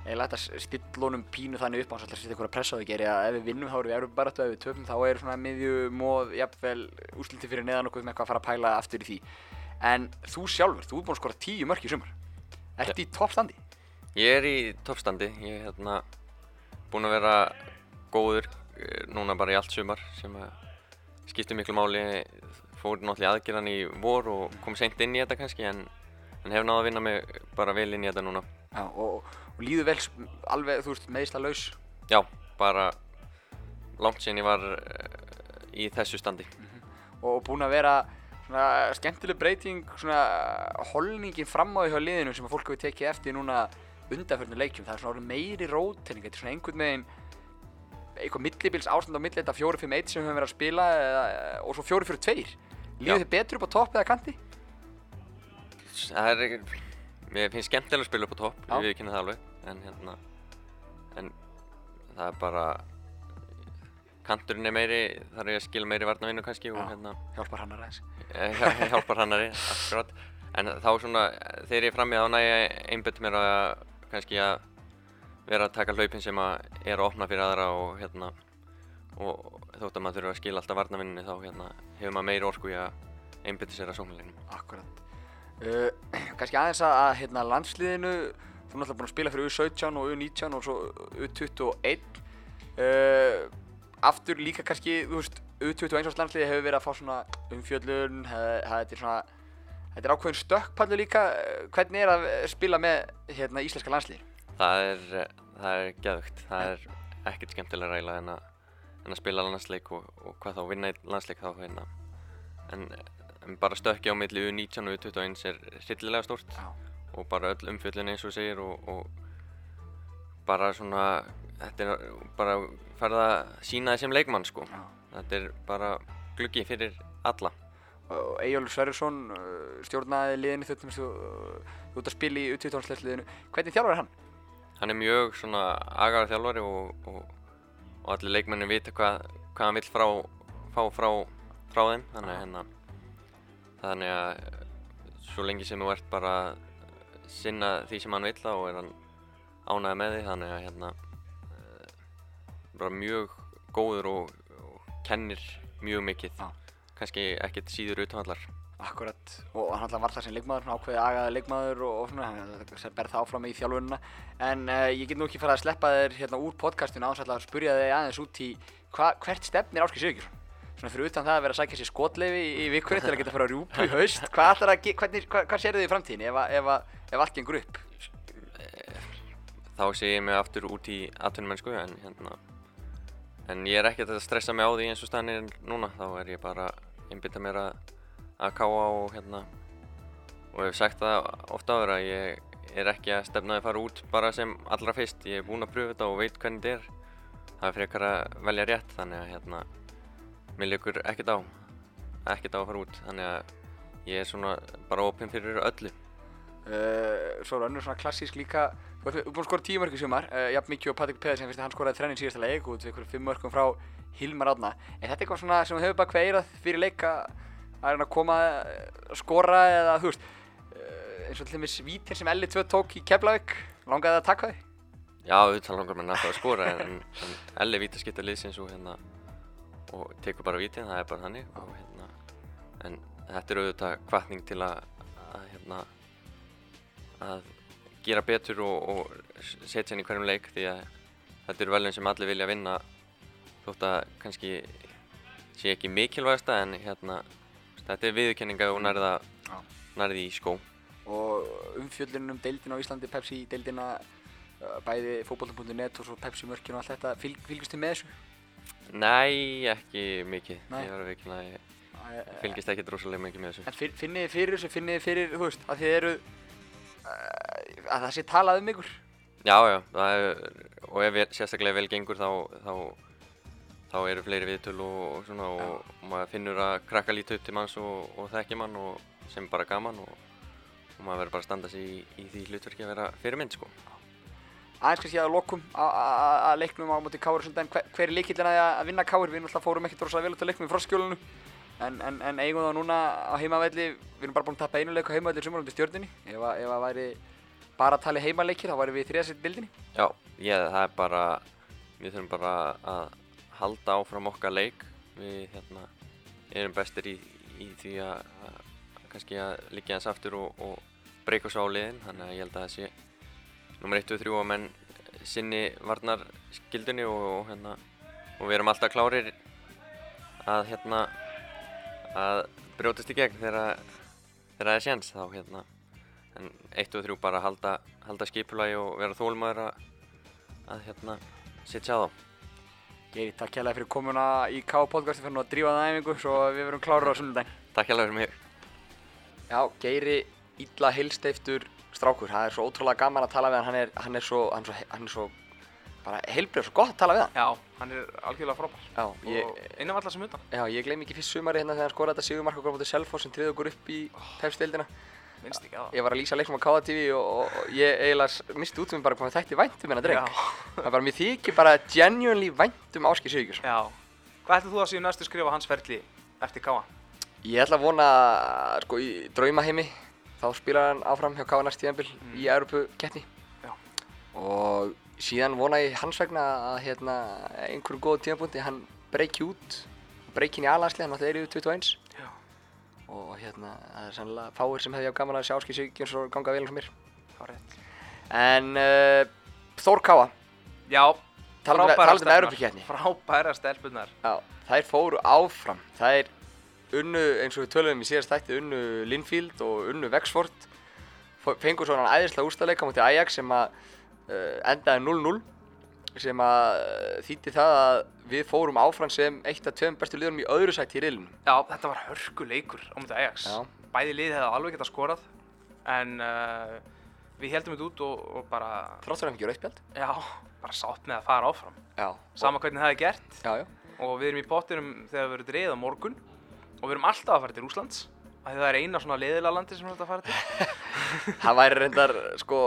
eða lætt að stilla honum pínu þannig upp á hans að setja ykkur að pressa á því geri að ef við vinnum þá erum við erum bara ef við töpum þá er svona miðjum og jafnvel úsliti fyrir neðan okkur með eitthvað að fara að pæla aftur í því. En þú sjálfur, þú ert búinn að skora tíu mörk í sumar. Ertu í toppstandi? Ég er í toppstandi, ég er hérna búinn að vera góður eh, núna bara í allt sumar sem skiptir miklu máli. Fór náttúrulega aðgerðan í vor og kom seint inn í þetta kannski en, en hef náða að vinna mig bara vel inn í þetta núna. Já, og, og líður vel alveg, þú veist, meðisla laus Já, bara langt síðan ég var eh, í þessu standi. Og búinn að vera svona skemmtileg breyting, svona holningin fram á því hjá liðinu sem að fólk hefur tekið eftir núna undanförnum leikjum. Það er svona meiri rótering, þetta er svona einhvern veginn eitthvað millibils ástand á milli þetta 4-5-1 sem við höfum verið að spila eða, og svo 4-4-2. Líður þið betur upp á topp eða kanti? Það er, mér finnst skemmtilega að spila upp á topp, ég viðkynna það alveg en hérna, en það er bara kanturinn er meiri, þarf ég að skila meiri varnavinnu kannski og Já. hérna Hjálpar hann að ræðis. Eh, hjá- hjálpar hannari, akkurat en þá svona, þegar ég er frammi þá næ ég einbett mér að kannski að vera að taka hlaupin sem að er að opna fyrir aðra og hérna og þótt að maður þurfa að skila alltaf varnavinninni þá hérna hefur maður meiri orku í að einbetta sér að sóknarleginum Akkurat. Uh, [CLEARS THROAT] kannski aðeins að, að hérna, landsliðinu, þú er náttúrulega búinn að spila fyrir U17 og U19 og svo U21. Uh, aftur líka kannski, þú veist, U21 árs landsliði hefur verið að fá svona umfjöllun, það það- þetta er svona, þetta er ákveðin stökkpallu líka. Uh, Hvernig er að spila með hérna, íslenska landsliði? Það er, eh, það er geðvögt, það er ekkert skemmtilega ræla en að, en að spila landsleik og, og hvað þá vinna í landsleik þá hérna en, en bara stökki á milli U19 og U21 er hryllilega stórt Já. Og bara öll umfjöllun eins og segir og, og bara svona þetta er bara farið að sína þið sem leikmann sko Já. þetta er bara gluggi fyrir alla Og Eyjólfur Sverrisson uh, stjórnaði liðinu þau þú þú ert að spila í U21 landsliðinu. Hvernig þjálfar er hann? hann er mjög svona agaður þjálfari og, og, og allir leikmennin vita hvað, hvað hann vill frá, fá frá, frá þeim þannig að hérna þannig að svo lengi sem þú ert bara sinna því sem hann vill þá er hann ánægði með því þannig að hérna eh, bara mjög góður og, og kennir mjög mikið Já. kannski ekkert síður utanvallar Akkurat, og hann alltaf var það sem leikmaður, svona ákveðið agaði leikmaður og, og svona, hann sem berð það áfram í þjálfunina. En uh, ég get nú ekki farið að sleppa þér hérna úr podcastinu áns að spurja þig aðeins út í hva, hvert stefnir Áskil Sigurðsson? Svona fyrir utan það að vera að sækja sér skotleifi í, í vikunni til að geta að fara að rjúpa í haust, hvað að, hvernig, hvað, hvað sér þið í framtíðinni ef, ef, ef allt gengur upp? þá sé ég mig aftur út í atvinnumennsku en hérna en ég er ekkert að stressa mig á því eins og staðan er núna. Þá er ég bara að einbytta mér að að káa og hérna og hef sagt það ofta áður að ég er ekki að stefna að fara út bara sem allra fyrst. Ég er búinn að pröfa þetta og veit hvernig þetta er. Það er frekar að velja rétt þannig að hérna mér líkur ekkert á ekkert á að fara út þannig að ég er svona bara opinn fyrir öllu Uh, svo er önnur svona klassísk líka Þú ert búinn að skora tíu mörg í sumar uh, Jafn mikið og Patrik Pedersen finnst að hann skoraði þrennin síðasta leik út við ykkur fimm mörgum frá Hilmar Átna Er þetta eitthvað svona sem hefur bara kveirað fyrir leika að reyna að koma eh, að skora eða þú veist uh, eins og til dæmis vítir sem Elli 2 tók í Keflavík langaði að taka þig? Já, auðvitað langar mér náttúrulega að skora en, en skipta liðsins og hérna og tekur bara vítin, það er bara þannig. Og hérna en þetta er auðvitað kvartning til að, að hérna að gera betur og, og setja henni í hverjum leik því að þetta eru velun sem allir vilja vinna þótt að kannski sé ekki mikilvægasta en hérna þetta er viðurkenninga og nærða nærði í skó. Og umfjöllunum um deildina á Íslandi, Pepsi deildina bæði fótbolta.net og svo Pepsi mörkin og allt þetta, Fylg, fylgist þið með þessu? Nei, ekki mikið. Nei. ég var að veikina að ég eh, fylgist ekkert rosalega mikið með þessu. En finn- finnið þið fyrir þessu, finnið þið fyrir, þú veist, að þið eru uh, að það sé talað um ykkur? Já, já, það er, og ef vel- sérstaklega vel gengur þá, þá, þá eru fleiri viðtöl og, og svona og, og maður finnur að krakka lítið upp til manns og, og þekki mann og sem bara gaman og, og maður verður bara að standa sig í, í því hlutverki að vera fyrirmynd sko. Aðeins kannski að lokum að- að að leiknum á móti Káur svolítið, hver, hver er líkillin að, að vinna Káur? Við náttúrulega fórum ekkert rosalega vel út af leiknum í frostskjólinu en, en, en eigum þá núna á heimavelli, við erum bara búin að tappa einu leik á heimavelli í sumar undir stjórninni ef, að- ef að væri bara að tala heimaleikir þá væri við í þriðasett bildinni Já, ég, það er bara, við þurfum bara að halda áfram okkar leik. Við hérna, erum bestir í, í því að, að kannski að liggja hans aftur og, og breyka svo á liðin. Þannig að ég held að það sé nummer 1 og 3 að menn sinni varnar skildunni og, og, hérna, og við erum alltaf klárir að, hérna, að brjótast í gegn þegar, þegar það er séns. Þá hérna, en 1 og 3 bara halda, halda skipulagi og vera þólmaður að, að hérna, sitja á þá. Geiri, takk hérlega fyrir komuna í K-podcasti fyrir að drífa það æfingu svo við verum klárar á sunnudaginn Takk hérlega fyrir mig. Já, Geiri, illa heilsteiftur strákur, það er svo ótrúlega gaman að tala við hann, hann er, hann er svo, hann er svo, hann er svo bara heilbrið, svo gott að tala við hann Já, hann er algjörlega frábær. Já, ég, Og innan allar sem utan. Já, ég gleym ekki fyrst sumari hérna þegar hann skoraði þetta sigumark okkur á móti Selfoss sem triði okkur upp í pepsdeildina. Minnst ekki það. Ég var að lýsa leiknum á KTV og, og, og ég eiginlega missti út um bara hvað þætti væntum hennar dreng. Já. Það er bara, mér þykir bara genuinely væntum Áskei Sigurðsson. Já. Hvað ætlum þú að séu næstu skrifa hans ferli eftir Káa? Ég ætla að vona, sko, í draumaheimi, þá spilar hann áfram hjá K næst tíðanbill í Európu-keppni. Já. Og síðan vona ég hans vegna að hérna, einhverjum góðu tíðanbúndi, hann breyki út, breyki inn í alansli, hann er yfir 21. Já. og hérna, það er sannlega fáir sem hefði á gaman að sjá Áskei Sigurðsson ganga vel eins og mér. Það. En uh, Þór Káa, Já, um stelpurnar. Evropakeppni. Frábæra stelpunar. Já, þær fóru áfram. Þær unnu, eins og við töluðum í síðast þætti, unnu Linfield og unnu Wexford. Fó- Fengu svona æðislega úrstæðleika mútið Ajax sem að uh, endaði 0-0 sem að uh, þýtti það að við fórum áfram sem eitt af tveim bestu liðunum í öðru sæti í riðlunum. Já, þetta var hörku leikur á mútið Ajax. Já. Bæði lið hefði alveg getað skorað, en uh, við heldum þetta út og, og bara, Þráttur hann ekki rauðspjald. já, bara sátt með að fara áfram. Já. Sama hvernig það er gert Já, já. og við erum í pottinum þegar við verðum dreigð á morgun og við erum alltaf að fara til Úslands af því það er eina svona leiðilega landi sem við erum að fara til. [LAUGHS] Það væri reyndar, sko,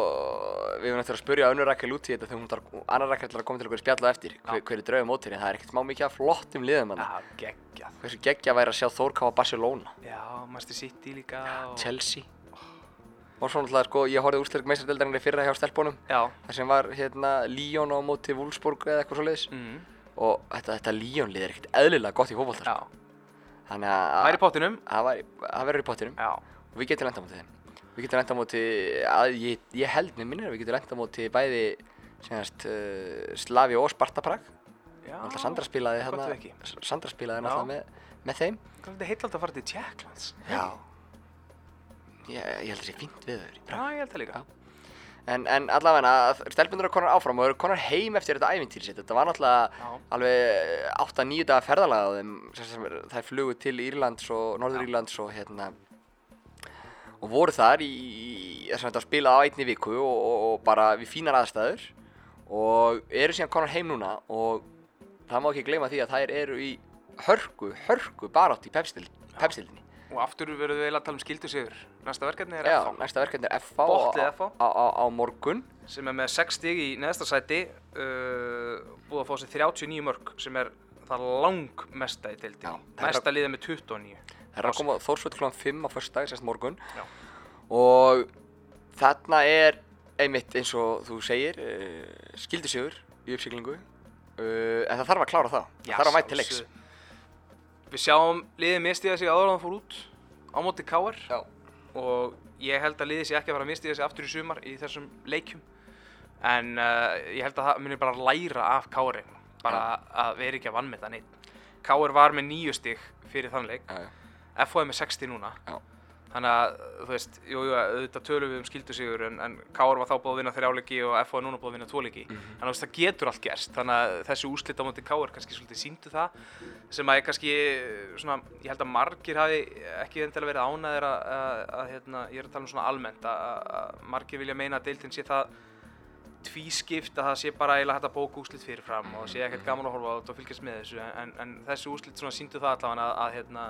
við höfum eftir að spurja önnur Rakel út í þetta þegar hún þarf, annar Rakel að koma til okkur spjalla á eftir, hver, hver er draugum mótir, en það er ekkert smá mikið af flottum liðum hann. Já, geggjað. Hversu geggja væri að sjá Þór Káa Barcelona, Já, Master City líka og... Chelsea. Og svo náttúrulega, sko, ég horfði úrstöðug meistardildarinnar í fyrra hjá stelpunum, Já. þar sem var, hérna, Lyon á móti Wolfsburg eða eitthvað svoleiðis. Mm. Og þetta, þetta Lyon lið er ekkert eðlilega gott í fótbolta, Já. Þannig Það er í að pottinum. það væri- í pottinum. Já. Og við getum lenda á móti þeim. Við getum lenda á móti, að ég, ég held með minnir að við getum lenda á móti bæði senast, uh, Slavi og Sparta Prag. Já. Alltaf Sandra spilaði hérna. Sandra spilaði Já. náttúrulega með, með þeim. Það er þetta heitlald að fara til Tjekklands. Já. Ég, ég held að það sé fínt við þau Já, ég held það líka. En, en allavega, stelpundur eru konar áfram og eru konar heim eftir þetta ævintýri sitt. Þetta var náttúrulega Já. alveg 8-9 daga ferðalega á þeim. sem er- flugu til Írlands og Norður Írlands og hérna og voru þar í, þess að þetta spila á einni viku og, og, og bara við fínar aðstæður og eru síðan konar heim núna og það má ekki gleyma því að þær eru í hörku, hörku barátt í pepstildinni. Og aftur verðum við eiginlega að tala um skildu sigur. Næsta verkefni er Já, FH næsta verkefni er FH Botnlið á, FH. á, morgun. sem er með 6 stig í neðsta sæti uh, búið að fá sér 39 mörg sem er það langmesta í Já, er Næsta liðið með 29. Það er að koma Þórsvöld kl. 5 á fyrst dag, sérst morgun. Já. Og þarna er einmitt eins og þú segir, uh, skildisjögur í uppsiglingu. Uh, en það þarf að klára það. Já, það þarf að mæta til leiks. Við sjáum liðið mistiða sig áður en það fór út á móti Já. og ég held að liðið sé ekki að fara að mistiða sig aftur í sumar í þessum leikjum en uh, ég held að það munir bara læra af Káari bara að vera ekki að vannmeta neitt Káar var með nýju stig fyrir þann leik Já, já. FH er með 60 núna Já. Þannig að þú veist, jú, jú, auðvitað tölum við um skildu sigur en, en Káar var þá búið að vinna þrjáleiki og FH er núna búið að vinna tvoleiki Mhm. þannig að veist, það getur allt gerst. Þannig að þessi úrslit á móti Káar kannski svolítið síndu það sem að ég kannski svona, ég held að margir hafi ekki endilega verið ánæðir að, að, að hérna, ég er að tala um svona almennt að, margir vilja meina að deildin sé það tvískipt að það sé bara eiginlega hægt að bóka úslit fyrirfram og sé ekkert gaman að horfa á þetta og fylgjast með þessu. En, en þessi úslit svona síndu það allavega að, að hérna,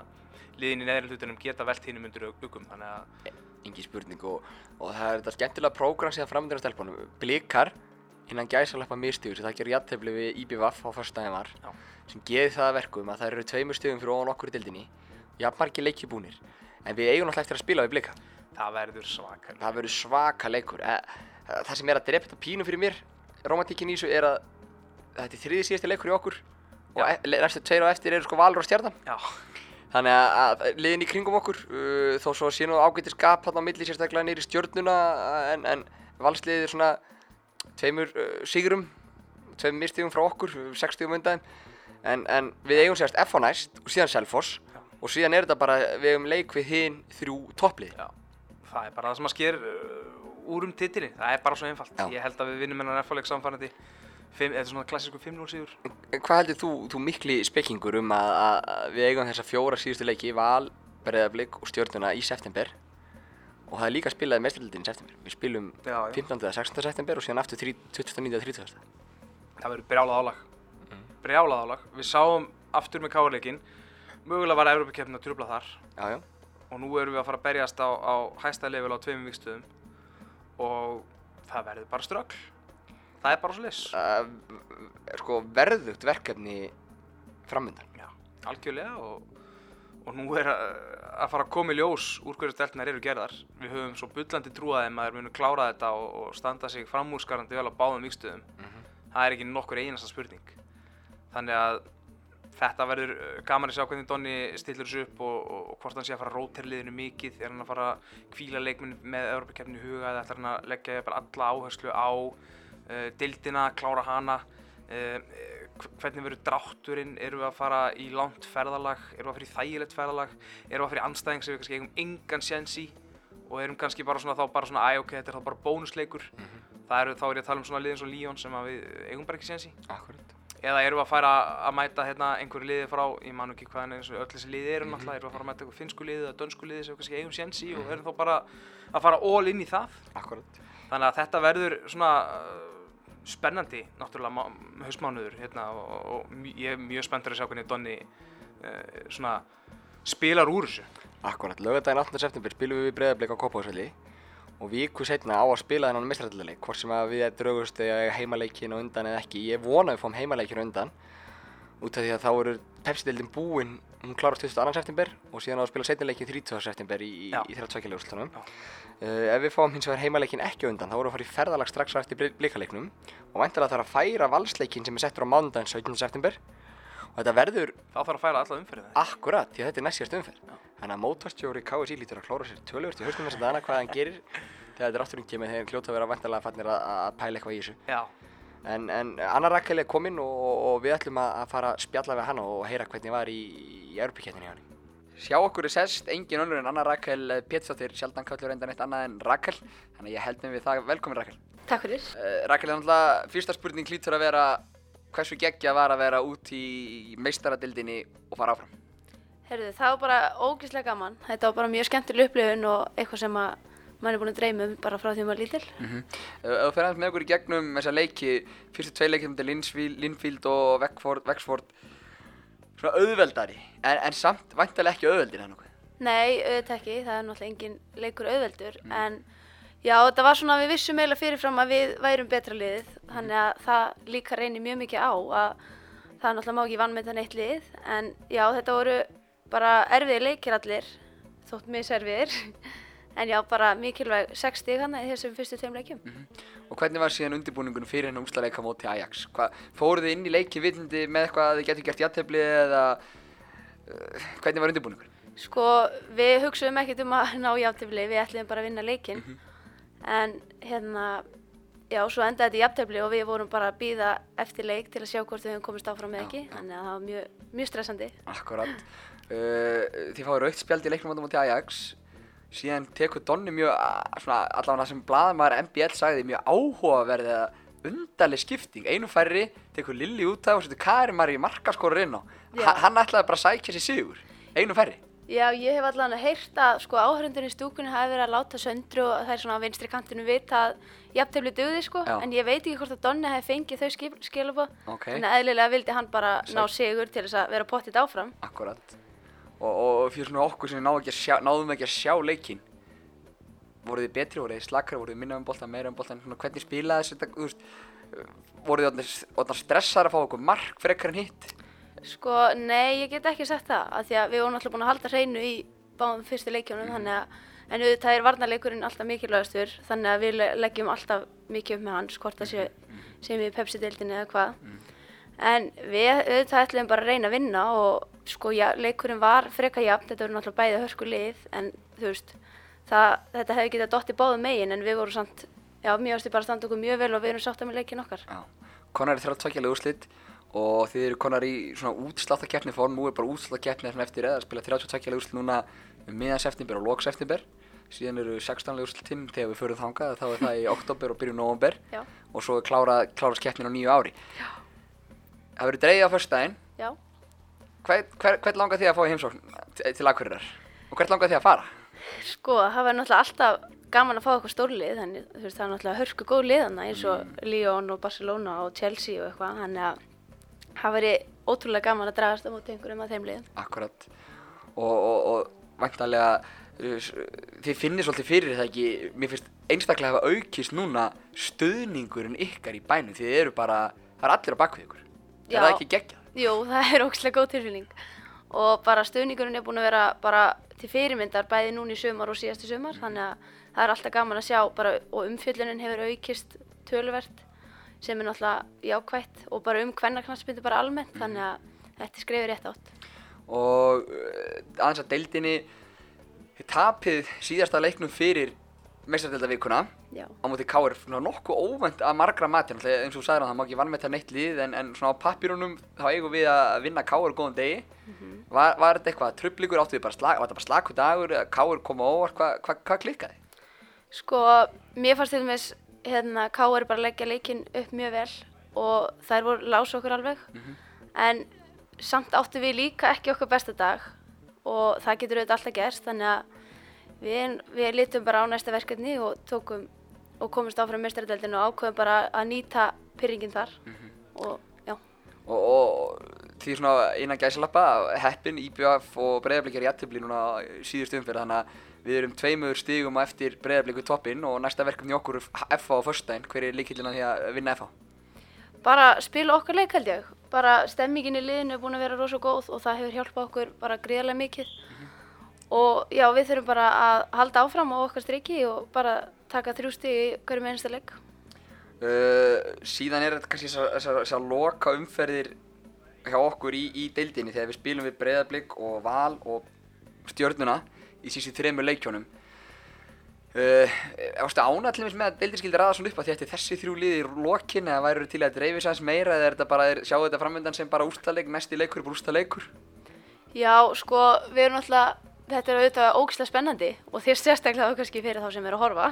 liðin í neðri hlutunum geta velt hinnum undir augum þannig að Engi spurning og, og það er þetta skemmtilega prógram síðan framöndir á stelpunum. Blikar, innan gæsalappa mistugur sem það gerir jættefli við IBVF á fyrstæðin var, sem geði það að verkum að það eru tveimur stöðum fyrir ofan okkur í dildinni, jafnmargi leikir búnir. En við eigum náttúrulega eftir að spila við blika. það verður svakar. Það verður svaka leikur. E, e, það sem er að drepa þetta pínu fyrir mér, romantíkin í þessu er að þetta er þriði síðasti leikur í okkur og Já. e, næstu tveir á eftir eru sko Valur og Stjarnan. Já, Þannig að, að liðin í kringum okkur, uh, þó svo sé nú ágættir skap hann á milli sérstaklega nýri stjörnuna en, en valsliðið er svona tveimur uh, sigurum, tveimur mistíðum frá okkur, uh, sex stíðum undan en, en við eigum sérst F á næst og síðan Selfoss Já. og síðan er þetta bara, við eigum leik við hinn þrjú topplið. já. Það er bara það sem að sker uh, úr um titilin. Það er bara svo einfalt. Já. Ég held að við vinnum hennar F-leik samfærandi. Þetta er svona klassísku 5-0 sigur. En Hvað heldur þú, þú mikli spekkingur um að, að, að við eigum þessa fjóra síðustu leiki, Val, Breiðablík og stjörnuna í september og það er líka spilaði mestrarildin í september. Við spilum Já, já. 15. eða 16. september og síðan aftur 29. og 30. Það verður brjálað álag. Brjálað álag. Við sáum aftur með káleikin. Mögulega var Evrópakeppnin að trubla þar. Já, já. Og nú erum við að fara að berjast á, á hæsta level á tveimum vikstöðum. Og það verður bara ströggl. Það er bara svo lis. uh, sko verðugt verkefni framöndan algjörlega og, og nú er að, að fara að koma í ljós úr hverju steltnar eru gerðar. Við höfum svo bullandi trúaðið að þeir munu klára þetta og, og standa sig framúrskarandi vel á báðum vikstöðum. Það er ekki nokkur einasta spurning. Þannig að þetta verður uh, gaman að sjá hvernig Donni stillir þessu upp og, og, hvort hann sé að fara að rótera liðinu mikið. Er hann að fara að kvíla leikminn með Európa-keppni í huga eða ætlar hann að leggja jafnvel alla áherslu á uh, deildina, klára hana. Uh, hv- hvernig verður drátturinn, erum við að fara í langt ferðalag, erum við að fara í þægilegt ferðalag, erum við að fara í anstæðing sem við kannski eigum engan séns í og erum kannski bara svona þá bara svona, æ ok, þetta er þá bara bónusleikur. Það eru, þá er ég að tala um svona liðin svo Líón sem við eigum bara ekki séns í. Akkurat Eða erum við að fara að mæta hérna einhverju liði frá, ég man ekki hvaðan eins og öll þessi liði eru náttúrulega, erum við að fara að mæta einhver finnsku liði eða dönsku liði sem við kannski eigum séns í og erum þá bara að fara all in í það. Akkurat Þannig að þetta verður svona spennandi, náttúrulega má- haustmánuður hérna og, og ég er mjög spenntur að sjá hvernig Donni uh, svona spilar úr þessu. Akkurat, lögadaginn 8. september spilum við breyðarbleik á Kópavásvelli og viku setna á að spila þennan mistrættileik hvort sem að við draugust heimaleikin á undan eða ekki ég vona að við fáum heimaleikin á undan út af því að þá eru Pepsi-deildin búinn hún klárast 22. september og síðan á að spila setnileikin 30. september í, í, Já. í þeirra tveikjalegu úrslutunum Já. uh, ef við fáum hins vegar heimaleikin ekki undan þá vorum við að fara í ferðalag strax eftir blíkaleiknum og væntalega þarf að færa valsleikin sem er settur á mánudaginn 17. september og þetta verður Þá þarf að færa alla umferðið. Akkurat, því að þetta er næst síðast umferð. Þannig að mótvarstjóri KSI lítur að klóra sér tölvört í haustum þess að dana hvað hann gerir þegar þetta er afturinn kemur þegar hljóta að vera vantarlega fannir að, að pæla eitthvað í þessu. Já, En, en Anna Rakel er kominn og, og við ætlum að, að fara að spjalla við hana og heyra hvernig var í, í Europakettinni hjá henni. Sjá okkur er sest, engin önnur en Anna Rakel Pétursdóttir, sjaldan kallur reyndan eitt annað en Rakel, þannig að ég held með við það, velkomin Rakel. Takk fyrir. Uh, Rakel, er náttúrulega, fyrsta spurning hlýtur að vera hversu geggja var að vera út í meistaradildinni og fara áfram. Herðu, það var bara ógeðslega gaman. Þetta var bara mjög skemmtileg upplifun og eitthvað sem að mann er búin að dreyma um bara frá því maður er lítil. Uh, ef þú fer aðeins með okkur í gegnum þessa leiki, fyrstu tvei leikið til Linfield og Vexford, svona auðveldari, en, en samt væntalega ekki auðveldir það nokkuð. Nei, auðvitað ekki. Það er náttúrulega engin leikur auðveldur. En já, þetta var svona að við vissum eiginlega fyrirfram að við værum betra liðið. Þannig að það líka reynir mjög mikið á að það náttúrulega má ekki vannmynda neitt lið. En já, þetta voru bara erfiðir leikir allir, þótt miserfiðir. [LAUGHS] En já, bara mikilvæg 6 stík hann í þessum fyrstu tveim leikjum. Og hvernig var síðan undirbúningun fyrir hennar úrslaleika móti Ajax? Fóruð þið inn í leiki vitandi með eitthvað að þið getur gert jættefli eða uh, hvernig var undirbúningun? Sko, við hugsaðum ekkert um að [LAUGHS] ná jafntefli, við ætlum bara að vinna leikinn. En hérna, já, svo endaði þetta í jafntefli og við vorum bara að býða eftir leik til að sjá hvort við höfum komist áfram eða ekki. Þannig að það var mjög, mjög stressandi. Akkurat. Uh, Síðan tekur Donni mjög, svona allavega sem blaðmaður MBL sagði, mjög áhugaverðið að undarleg skipting. Einu færri, tekur Lilli út af og setur Karimar í markaskorur inn á. Hann ætlaði bara að sækja sér sigur. Einu færri. Já, ég hef allan að heyrt að sko áhörundin í stúkunni hafi verið að láta söndru og það er svona á vinstri kantinu vita að jafntefli dugði sko, Já. en ég veit ekki hvort að Donni hefði fengið þau skil, skilabóð, Ok. þannig að eðlilega vildi hann bara ná Sæll. sigur til þess að vera pottitt áfram. Akkurat. Og, og fyrir svona okkur sem náðum ekki að sjá, náðum ekki að sjá leikinn, voruð þið betri, voruð þið slakra, voruð þið minna um boltan, meira um boltan, svona hvernig spilaði þessi þetta, þú veist, voruð þið orðnar stressaðar að fá okkur mark frekar en hitt? Sko, nei, ég get ekki sagt það, af því að við vorum alltaf búin að halda hreinu í báðum fyrstu leikjónum, þannig að, en auðvitað er varnarleikurinn alltaf mikilvægastur, þannig að við le- leggjum alltaf mikið upp með hans, hvort það sé, sem við í Pepsi-deildinni eða hvað. En við auðvitað ætlum bara að reyna að vinna og sko, já, leikurinn var freka jafn, þetta voru náttúrulega bæði hörku lið, en þú veist, það, þetta hefði getað dottið báðum megin, en við vorum samt, já, mjög ástu bara að standa okkur mjög vel og við erum sátt með leikin okkar. Já. Konar er þrjátt tveggjalega úrslit og þið eru konar í svona útsláttarkeppni form, nú er bara útsláttarkeppni svona eftir eða spila 32 úrslit núna um miðan september og lok september síðan eru 16 úrslitinn þegar við förum þangað þá er það í [LAUGHS] oktober og byrjum november Já. og svo er klára, klárast keppnin á nýju ári Já. Það verður dreigið á föstudaginn Já. Hvern, hver, hvern langar þið að fá í heimsókn til- Akureyrar? Og hvert langar þið að fara? Sko, það var náttúrulega alltaf gaman að fá eitthvað stórlið, þannig þú veist, það er náttúrulega hörku góð liðana eins og Lyon og Barcelona og Chelsea og eitthvað, þannig að það væri ótrúlega gaman að dragast á móti einhverjum af þeim liðum. Akkurat og, og, og væntanlega s- þið finnir svolítið fyrir það ekki mér finnst einstaklega hafa aukist núna stuðningurinn ykkar í bænum þið eru bara, það er allir á bakvið ykkur er Já. það ekki geggjað? Jú, það er ókslega góð tilfinning og bara stöðningurinn er búin að vera bara til fyrirmyndar bæði núna í sumar og síðastu sumar, þannig að það er alltaf gaman að sjá bara, og umfjöllunin hefur aukist töluvert sem er náttúrulega jákvætt og bara um hvernarknarsmyndu bara almennt, þannig að þetta er skrefið rétt átt. og uh, aðeins að deildinni þið tapið síðasta leiknum fyrir meistardeldavikuna Já. á móti svona nokkuð óvænt að margra mati eins og þú sagðir að það má ekki vann með þetta neitt lið en, en svona á pappirunum þá eigum við að vinna Káir góðan degi var, var þetta eitthvað trublingur áttu við bara slag, var þetta bara slaku dagur Káir koma óvart, hvað hva, hva klikkaði? Sko, mér fannst til dæmis hérna K.R. bara leggja leikinn upp mjög vel og þær voru lása okkur alveg en samt áttu við líka ekki okkar besta dag og það getur auðvitað alltaf gerst þannig að við, við lítum bara á næsta verkefni og tókum og komumst áfram meistaradeldinu og ákveðum bara að nýta pyrringin þar. Og já, og, og því svona innan gæsalappa heppin, IBF og breyðarblik er í aðtöfli núna síðust umferð þannig að við erum tveimur stigum á eftir breyðarblik við toppinn og næsta verkefni okkur er FH á föstudaginn. Hver er líkillina því að vinna FH? bara spila okkar leik held ég. Bara stemmingin í liðinu er búin að vera rosa góð og það hefur hjálpað okkur bara gríðarlega mikið og já við þurfum bara að halda áfram á okkar striki og bara taka þrjú stig í hverju með einsta leik. Uh, síðan er þetta kannski þessar- loka umferðir hjá okkur í, í deildinni þegar við spilum við breyðarblik og val og stjörnuna í sístu þremur leikjónum uh, Varstu ánað til dæmis með að deildin skildi ræða svona upp að því ætti þessi þrjú liði í lokin eða væru til að dreifi sæns meira eða er þetta bara, er, sjáu þetta framöndan sem bara úrstaleik, næsti leikur er bara úrstaleikur Já sko við erum alltaf þetta er auðvitað ógislega spennandi og þér sérstaklega þá kannski fyrir þá sem er að horfa.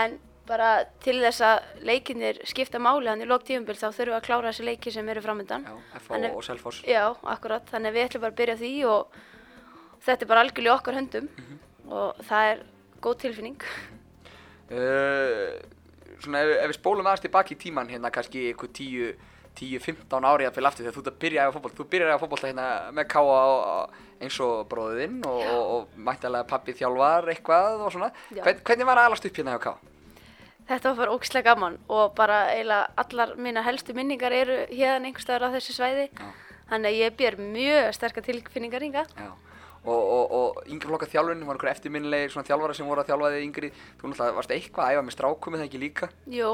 En bara til þess að leikinnir skipta máli hann í lók tíumbil þá þurfum við að klára þessi leiki sem eru framöndan Þannig- og Selfoss. Já, akkurat, þannig að við ætlum bara að byrja því og þetta er bara algjörlega okkar höndum og það er góð tilfinning. Uh, svona ef, ef við spólum aðeins tilbaki í tíman hérna kannski eitthvað 10, 10-15 ári að fylgja aftur þegar þú ert að byrja að fótboll þú byrjar að fótboll hérna með káa eins og bróðinn og, og, og mættilega pappi þjálfar eitthvað og svona. Hvern, hvernig var að alast upp hérna hjá káa? Þetta var bara ógislega gaman og bara eiginlega allar mína helstu minningar eru hérna einhvers staðar á þessu svæði. Já. Þannig að ég bér mjög sterkar tilfinningar ynga. Og, og, og yngri flokka þjálfun, var einhver eftirminnilegir svona þjálfara sem voru að þjálfa þig yngri þú náttúrulega varst eitthvað að æfa með strákum eða ekki líka Jú,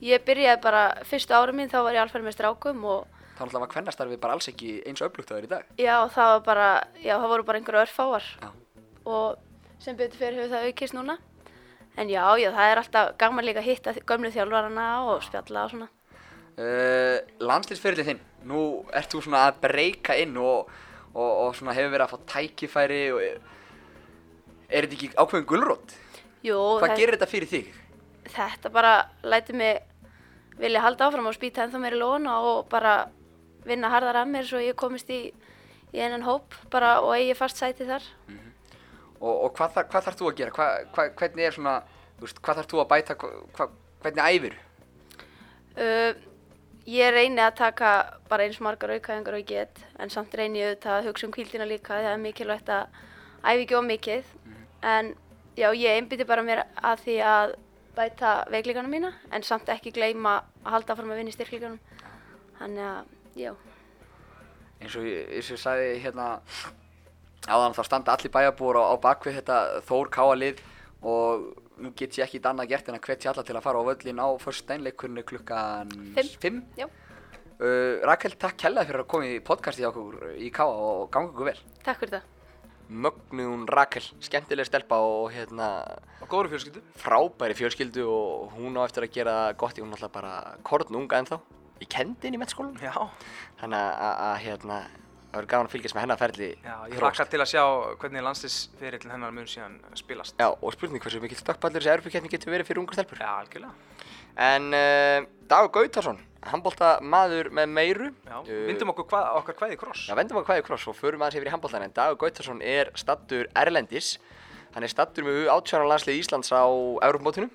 ég byrjaði bara fyrstu ára mín, þá var ég alferð með strákum og þá náttúrulega var kvennastarfið bara alls ekki eins öflugt að það er í dag já, það var bara, já, það voru bara einhverju örfáar Já. og sem betur fyrir hefur það aukist núna. En já, já, það er alltaf gaman líka að hitta gömlu þjálfarana og spjalla og svona. Uh, landslýsferðin þinn, nú ert þú svona að breyka inn og, og, og svona hefur verið að fá tækifæri og er, er þetta ekki ákveðin gulrót? Jú, Hvað það- gerir þetta fyrir þig? þetta bara lætur mig vilja halda áfram og spýta ennþá meiri lóna og bara vinna harðar að mér svo ég komist í, í einan hóp bara og eigi fast sæti þar. Og, og hvað, þar, hvað þarf þú að gera? Hva, hva, hvernig er svona, veist, hvað þarf þú að bæta, hva, hvernig æfir? Uh, ég reyni að taka bara eins margar aukaðingar og ég get en samt reyni ég auðvitað að hugsa um kvíldina líka það er mikilvægt að æfi ekki of mikið en já, ég einbytti bara mér að því að bæta veikleikanum mína en samt ekki gleyma að halda fram að vinna í styrkleikanum. Þannig að, já. Eins og ég, eins og ég sagði hérna áðan þá standa allir bæjarbúar á, á bakvið þetta Þór Káa lið og nú get ég ekki annað gert en að hvetja alla til að fara á völlin á er klukkan Fimm. 5 Já. Uh, Rakel, takk hella fyrir að koma í podcasti hjá okkur í Káa og ganga okkur vel. Takk fyrir það Mögnun Rakel, skemmtileg stelpa og hérna Og góður fjölskyldu. frábæri fjölskyldu og hún á eftir að gera gott í hún alltaf bara korn unga ennþá ég kendi henni í mettskólanum Já. þannig að, hérna það verður gaman að fylgjast með hennar ferli Já, ég hlakka til að sjá hvernig landslisferillin hennar mun síðan spilast. Já, og spurning hversu mikill stökkpallur þessi erfukeppni getur verið fyrir ungar stelpur Já, algjörlega. en uh, Dagur Gautarsson handbólta maður með meiru Já, Uh, vindum okkur hvað, okkar hvaði kross. Já, vendum að hvaði kross og förum aðeins yfir í handbóltan en Dagur Gautarsson er stattur Erlendis hann er stattur með átjára landslið Íslands á Európamótinu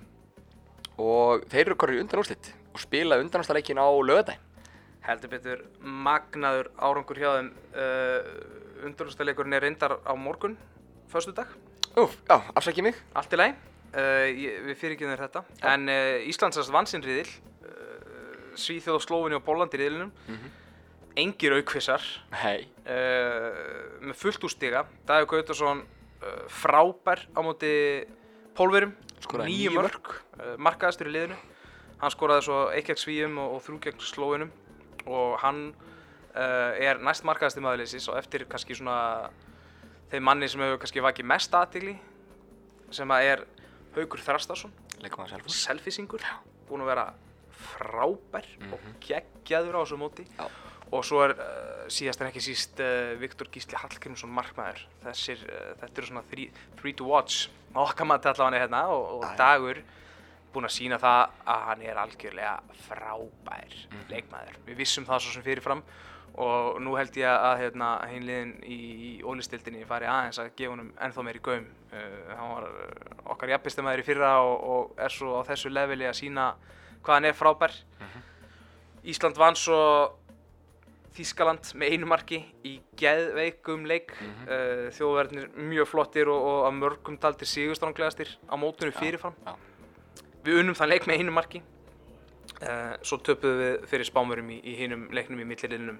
og þeir eru korrið undan úrslit og spila undanúrstaleikin á lögadaginn Heldur betur magnaður árangur hjá þeim. Uh, Undurústaleikurinn er reyndar á morgun, förstu dag. Úf, já, afsækið mig Allt í lagi, uh, ég, við fyrirgjum þér þetta. En uh, Íslandsast vann Svíþjóð og Slófinni og Bólland í riðlinum. Engir aukvissar, Hei, uh, með fullt úr stiga. Dagur Gautarsson uh, frábær á móti pólverum, níu mörg, uh, markaðastur í liðinu. Hann skoraði svo gegn svíum og, og þrjú gegn slóinum og hann er næst markaðasti maðurleysis og eftir kannski svona þeim manni sem hefur kannski vakið mest aðtigli sem að er Haukur Þrastarsson, selfisingur, búinn að vera frábær og geggjaður á þessu móti. Já. og svo er uh, síðast en ekki síst uh, Viktor Gísli Hallgrímsson markmaður. Þessir, uh, þetta eru svona three, three to watch. Okkar maður allavega hérna og, og dagur búinn að sína það að hann er algjörlega frábær Mhm. leikmaður. Við vissum það svo sem fyrirfram og nú held ég að hérna, hinliðin í, í ólistildinni fari aðeins að gefa honum ennþá meiri gaum. Uh, hann var okkar jafnbistamæður í fyrra og, og er svo á þessu leveli að sína hvað hann er frábær. Ísland vann svo Þískaland með einu marki í geðveikum leik. Mm þjóðverðinir mjög flottir og, og að mörgum taldir sigurstranglegastir á mótunum fyrirfram. já. við unnum þann leik með einu marki. Uh, svo töpuðum við fyrir spámurum í, í hinum leiknum í millirilinum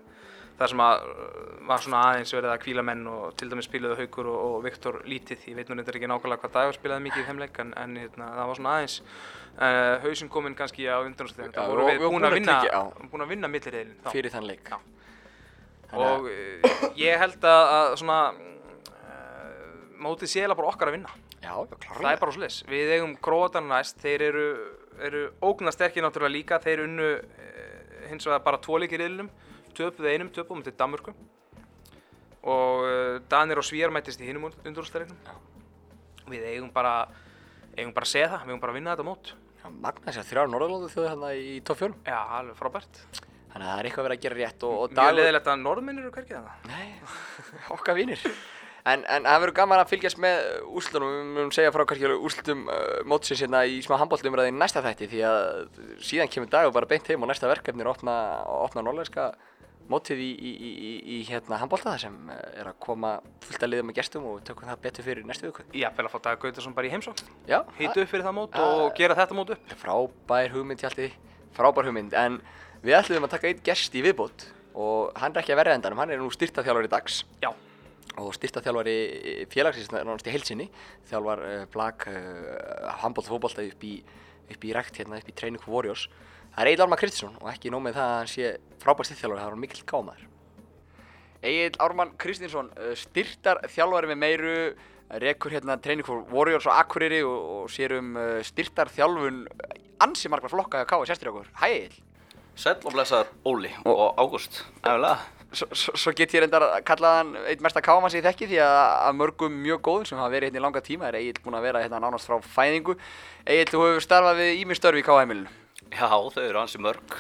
þar sem að uh, var svona aðeins verið að kvíla menn og til dæmis spilaðu Haukur og, og Viktor lítið. Ég veit nú reyndar ekki nákvæmlega hvað dagur spilaði mikið í þeim leik en, en hérna, það var svona aðeins uh, hausinn kominn kannski á undanúrsliðin Já, þá vorum og- við búin að vinna, vinna milliriðilin þá. Fyrir þann leik. Og uh, ég held að, að svona uh, mótið sé eiginlega bara okkar að vinna. Já, það er bara svo leis við eigum Króatarna næst. Þeir eru, eru ógnarsterkir náttúrulega líka. Þeir unnu uh, hins vegar bara tvo leikir í riðlinum töpuðu einum töpuðum til Danmörku. Og uh, Danir og Svíjar mættist í hinum undurústæðleiknum við eigum bara eigum bara að segja það, við eigum bara að vinna þetta mót. Já, Magna sér þrjár Norðurlóðu þjóði hérna í topp fjórum. Já, alveg frábært. Þannig að það er eitthvað að vera að gera rétt og, og mjög leðilegt að norðmennir eru hverkið það Nei, [LAUGHS] okkar vínir En, en það verður gaman að fylgjast með úrslutunum, við munum segja frá kannski úrslutum uh, mótsins hérna í smá handbóltumræði næsta þætti því að síðan kemur dag og bara beint heim og næsta verkefni er að opna, að opna norðlæska mótið í, í, í, í, hérna handbólta sem uh, er að koma fullt að liða með gestum og tökum það betur fyrir næstu viku. Já, vel að fá Dag Gautarsson bara í heimsókn. Já, hýtu upp fyrir það mót Já. og gera þetta mót upp. Er frábær hugmynd hjalti, frábær hugmynd. En við ætlum að taka einn gest í viðbót og hann er ekki að verða endanum, hann er nú styrtaþjálfari dags. Já, og styrtaþjálfari félagsins nánast í heilsinni þjálfar uh, blag uh, handbólt fótbolta upp í, upp í rekt hérna upp í Training Warriors það er Egil Ármann Kristinsson og ekki nóg með það að hann sé frábær styrtaþjálfari, það er hann mikill gámaður. Egil Ármann Kristinsson uh, styrtar þjálfari með meiru rekur hérna Training for Warriors á Akureyri og, og sér um uh, styrtar þjálfun ansi margar flokka að káa sérstur okkur. Hæ Egil. Sæll og blessaður Óli og Ágúst. Æfilega Svo, get ég reyndar að kalla hann einn mesta káman sem ég þekki því að, að mörgum mjög góðum sem hafa verið hérna í langa tíma er Egil búinn að vera hérna nánast frá fæðingu. Egil, þú hefur starfað við ími störfi í KM-ilinu Já, þau eru ansi mörg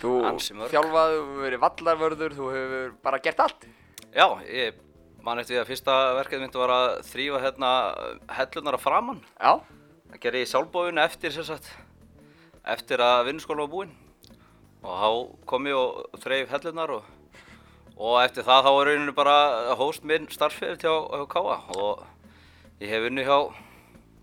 Þú Ansi mörg. þjálfað, þú hefur verið vallarvörður, þú hefur bara gert allt Já, ég man eftir því að fyrsta verkefni myndi var að þrýfa hérna hellunar að framann. Já, Það gerði ég sjálfbóðun eftir sem sagt, eftir að vinnuskóla var búinn. Og þá kom ég og þreif hellunar og, og eftir það þá var rauninu bara hóst minn starfsfeyrir hjá, hjá Káa og ég hef unni hjá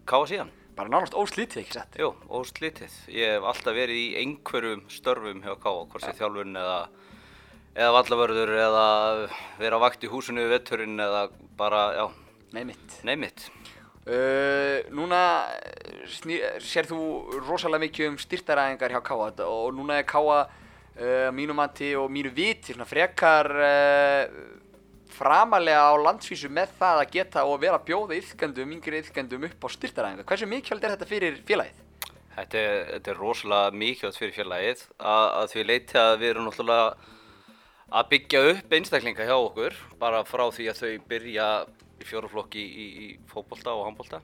Káa síðan. Bara nánast óslítið ekki sett. Jú, óslítið. Ég hef alltaf verið í einhverjum störfum hjá Káa, hvort sé þjálfun eða, eða vallavörður eða vera á vakt í húsinu við vetturinn eða bara, já, Nei mitt. neymitt. Uh, núna sér þú rosalega mikið um styrtaræðingar hjá þetta og núna er Káa uh, mínu mati og mínu viti svona frekar uh, framalega á landsvísu með það að geta og vera að bjóða yfkendum, yngri yfkendum upp á styrtaræðingar. Hversu mikilvægt er þetta fyrir félagið? Þetta er, þetta er rosalega mikilvægt fyrir félagið að, að því leiti að við erum náttúrulega að byggja upp einstaklinga hjá okkur bara frá því að þau byrja í fjóruflokki í, í fótbolta og handbolta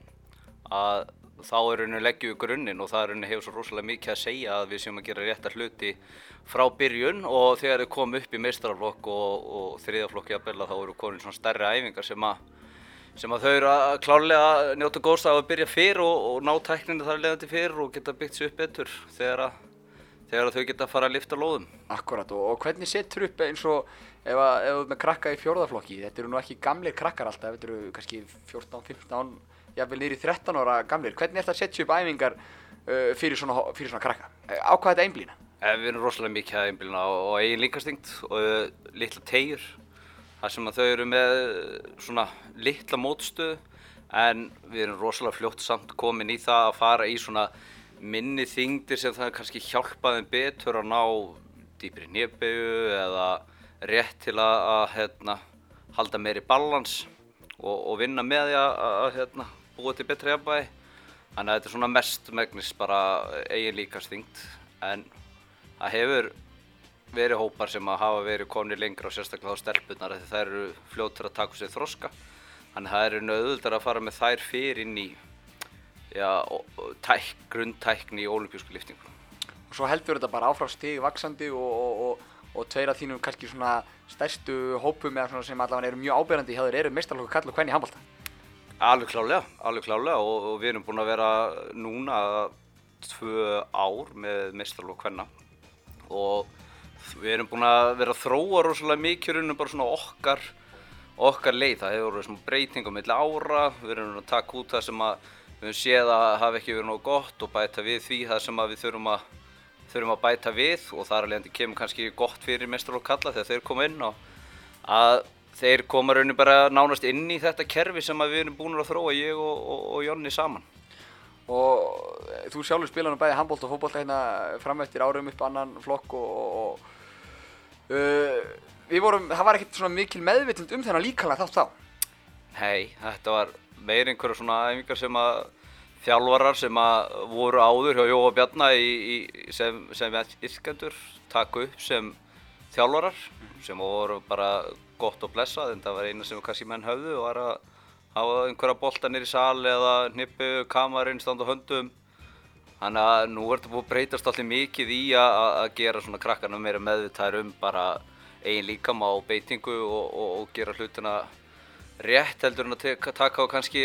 að þá er rauninni leggjum við grunninn og það er rauninni hefur svo rosalega mikið að segja að við séum að gera réttar hluti frá byrjun og þegar þau kom upp í meistaraflokk og, og þriðaflokk jafnvel þá eru komin svona stærri æfingar sem að sem að þau eru að klárlega njóta góðs af að byrja fyrr og, og ná tækninu þar leiðandi fyrr og geta byggt sér upp betur þegar að, þegar að þau geta að fara að lifta lóðum. Akkurat og, og hvernig setur upp eins og ef, þú ert með krakka í fjórðaflokki, þetta eru nú ekki gamlir krakkar alltaf, þetta eru kannski 14, 15, jafnvel niður í 13 ára gamlir, hvernig er þetta að setja upp æfingar uh, fyrir, svona, fyrir svona krakka? Eh, Á hvað þetta einblýna? Eh, Við erum rosalega mikið að einbílina og, og eigin líkastingt og uh, litla tegjur þar sem að þau eru með svona litla mótstöðu en við erum rosalega fljótt samt komin í það að fara í svona minni þingdir sem það kannski hjálpa þeim betur að ná dýpri nýrbegu eða rétt til að, að hérna, halda meiri balans og, og vinna með því að, að hérna, búa til betra jafnvægi. Þannig að þetta er svona mest megnis bara eigin líkastingt en það hefur verið hópar sem að hafa verið konir lengra og sérstaklega á stelpunar því þær eru fljótur að taka sér þroska. Þannig að það er auðvöldar að fara með þær fyrir inn í og tæk, grunntækni í olimpísku liftingu Og svo heldur þetta bara áfram stig vaksandi og, og, og, og tveir af þínum kannski svona stærstu hópum eða svona sem allavega eru mjög ábyrjandi hjá þér eru meistarlokku kall og hvernig í handbalta. Alveg klálega, alveg klálega og, og við erum búin að vera núna tvö ár með meistarlokk hvenna og við erum búin að vera að þróa rosalega mikið raunum bara svona okkar okkar leið, það hefur verið svona breyting á milli ára, við erum að taka út það sem að við höfum séð að hafi ekki verið nógu gott og bæta við því það sem að við þurfum að þurfum að bæta við. Og þar alveg kemur kannski gott fyrir meistarlokk kalla þegar þeir koma inn og að þeir koma raunin bara nánast inn í þetta kerfi sem við erum búin að þróa ég og, og, og Jonni saman. Og eh, þú sjálfur spila nú bæði handbólt og fótbolta hérna fram eftir árum upp annan flokk og, og, og uh, við vorum, það var ekkert svona mikil meðvitund um þennan líkalega þátt þá. Hei, þetta var meir einhverja svona æfingar sem að þjálfarar sem að voru áður hjá Jóa Bjarna í, í, sem, sem yrkendur taka upp sem þjálfarar sem voru bara gott og blessað en það var eina sem kannski menn höfðu og var að hafa einhverja bolta nýri sal eða hnippu, kamarinn, standa á höndum. Þannig að nú er þetta búið að breytast allir mikið í að, gera svona krakkarna meira meðvitaðir um bara eigin líkama og beitingu og, og, og gera hlutina rétt heldur en að taka á kannski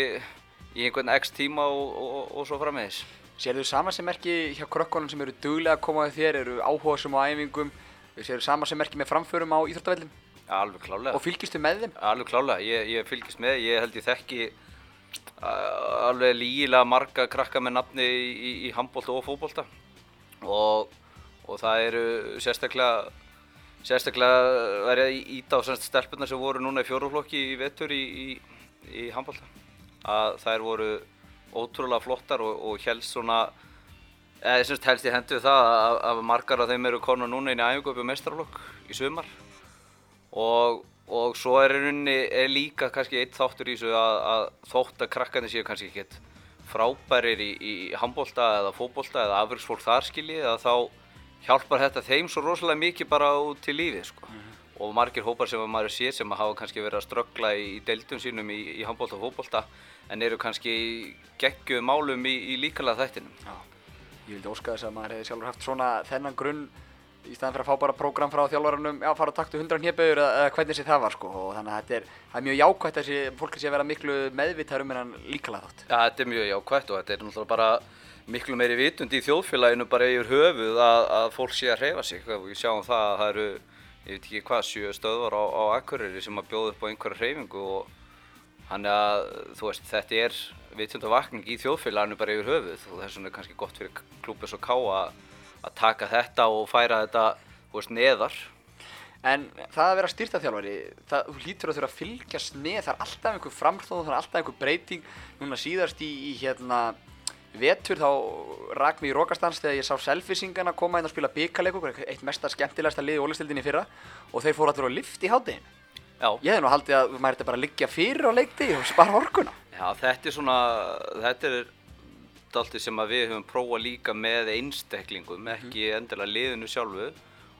í einhvern x tíma og, og, og svo framvegis. Sérðu sama sem merki hjá krökkunum sem eru duglega að koma við þér, eru áhugasum á æfingum, sérðu sama sem merki með framförum á íþróttavellum Alveg klálega. og fylgistu með þeim? Alveg klálega, ég, ég fylgist með, ég held ég þekki alveg lígilega marga krakka með nafni í, í, í handbólta og fótbólta og, og það eru sérstaklega sérstaklega verið íta á stelpunar sem voru núna í fjóruflokki í vetur í, í, í handbólta að þær voru ótrúlega flottar og, og helst svona eða helst í hendu það að, að margar af þeim eru konar núna inn í æfingu upp í mestrarflokk í sumar og, og svo er, rauninni, er líka kannski eitt þáttur í þessu að, að þótt að krakkarnir séu kannski ekkert frábærir í, í handbólta eða fótbólta eða afverksfólk þar skiljið að þá hjálpar þetta þeim svo rosalega mikið bara út til lífið sko. og margir hópar sem að maður sér sem hafa kannski verið að ströggla í, í deildum sínum í, í handbólta og fótbólta en eru kannski geggjuð málum í, í líkalega þættinum. Já. Ég vildi óska þess að maður hefði sjálfur haft svona þennan grunn í staðan fyrir að fá bara prógram frá þjálfarunum, já, fara að taktu 100 hnjöpauður eða, hvernig sem það var, sko, og þannig að þetta er, er mjög jákvætt að þessi fólk sé að vera miklu meðvitaður um hennan líkalega þátt. Já, þetta er mjög jákvætt og þetta er náttúrulega bara miklu meiri vitund í þjóðfélaginu bara yfir höfuð að, að fólk sé að hreyfa sig. Við sjáum það að það eru, ég veit ekki hvað, sjö stöðvar á, á Akureyri sem að bjóða upp á einhverja hreyfingu og hann er að, þú veist, þetta er vitundavakning í þjóðfélaginu bara yfir höfuð og þess vegna er kannski gott fyrir klúpið svo ká að, að taka þetta og færa þetta, veist, neðar. En það að vera styrtaþjálfari, þú hlýtur að þurfa að fylgjast með, það er alltaf einhver framstóð, það er alltaf einhver breyting. Núna síðast í, í hérna vetur þá rak mig í Rókastans þegar ég sá selfisingana koma inn að spila byggaleikur, eitt mesta skemmtilegasta lið í ólistildinni fyrra og þeir fóru allir á lift í hátteginu. Já. Ég hef nú haldið að maður þetta bara að liggja fyrir á leikti og spara orkuna. Já, þetta er svona, þetta er dálítið sem að við höfum prófað líka með einstaklingum, ekki endilega liðinu sjálfu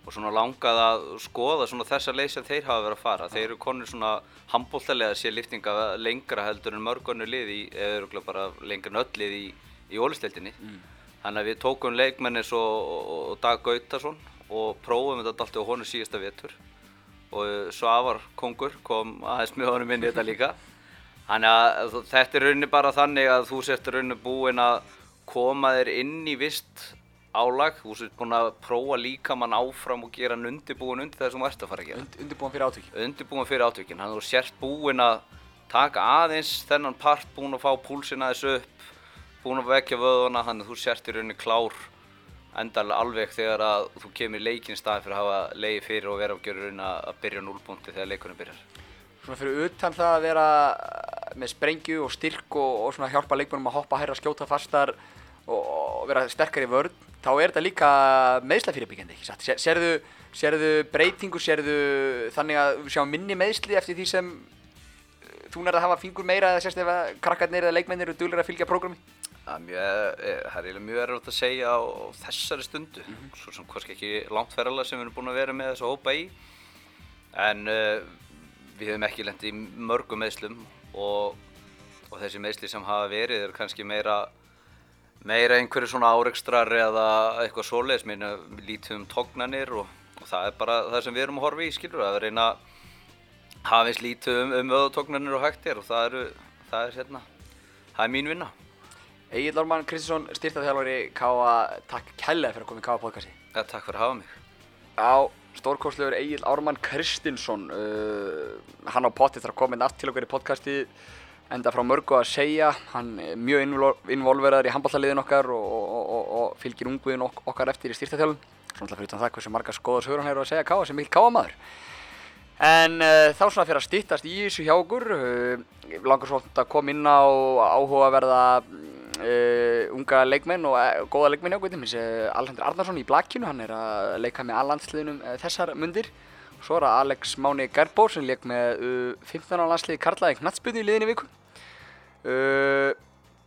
og svona langað að skoða svona þessa leið sem þeir hafa verið að fara. Þeir eru konur svona handbóltalega sé liftinga lengra heldur en mörgunni lið í, eða örugglega bara lengra en öll lið í, í ólisteildinni. Þannig að við tókum leikmenn eins og, og Dag Gautason og prófum þetta dálítið á honu síðasta vetur og Svavar Kongur kom aðeins með honum inn í þetta líka. Þannig að þetta er rauninni bara þannig að þú sért rauninni búinn að koma þér inn í vist álag, þú sért búinn að prófa líkamann áfram og gera hann undirbúin undir það sem þú ert að fara að gera. Und, undirbúin fyrir átöki. Undirbúin fyrir átökin, þannig að þú sért búinn að taka aðeins þennan part, búinn að fá púlsinn aðeins upp, búinn að vekja vöðuna, þannig að þú sért í rauninni klár endalega alveg þegar að þú kemur í leikinn staði fyrir að hafa leiði fyrir og vera að gera rauninni að byrja núlbúndi þegar leikurinn byrjar. Svona fyrir utan það að vera með sprengju og styrk og, og svona hjálpa leikmennum að hoppa hærra, skjóta fastar og, og vera sterkar í vörð, þá er þetta líka meðslafyrirbyggjandi, ekki satt? Sérðu, sérðu breytingu, sérðu þannig að við sjáum minni meðsli eftir því sem uh, þú nærði að hafa fingur meira eða sérst ef að krakkarnir eða leikmennir eru duglir að fylgja prógrami? Það er mjög, eh, mjög erfitt að segja á, þessari stundu, svo sem kannski ekki langt ferðalega sem við erum búin að vera með þessa hópa í, en uh, við hefum ekki lent í mörgum meðslum og, og þessi meðsli sem hafa verið er kannski meira, meira einhverju svona árekstrar eða eitthvað svoleiðis, minna lítið um tognanir og, og það er bara það sem við erum að horfa í, skilur, að reyna að hafa eins lítið um, um öðutognanir og hægt er og það, eru, það er hérna, það er mín vinna. Egil Ármann Kristinsson, styrtaþjálfari K.A. Takk kærlega fyrir að koma í K.A. podcasti. Ja, takk fyrir að hafa mig. Já, stórkostlegur Egil Ármann Kristinsson uh, hann á potti þarf að koma inn aftur til okkur í podcasti enda frá mörgu að segja. Hann er mjög invol- involveraður í handballaliðin okkar og, og, og, og fylgir ungviðin ok okkar eftir í styrtaþjálfum svona fyrir utan það hversu marga skoðar sögur hann hefur að segja káa sem mikil káamaður en uh, þá svona fyrir að styttast í þessu hjá okkur uh, langar svona að koma inn á áhugaverða uh, unga leikmenn og uh, góða leikmenn hjá til uh, Alexander Arnarsson í Blakinu, hann er að leika með allandsliðunum uh, þessar mundir. Svo er það Alex Máni Gerbó sem leik með uh, 15 á landsliði Karlaði Knatsbyrnu í liðinni viku.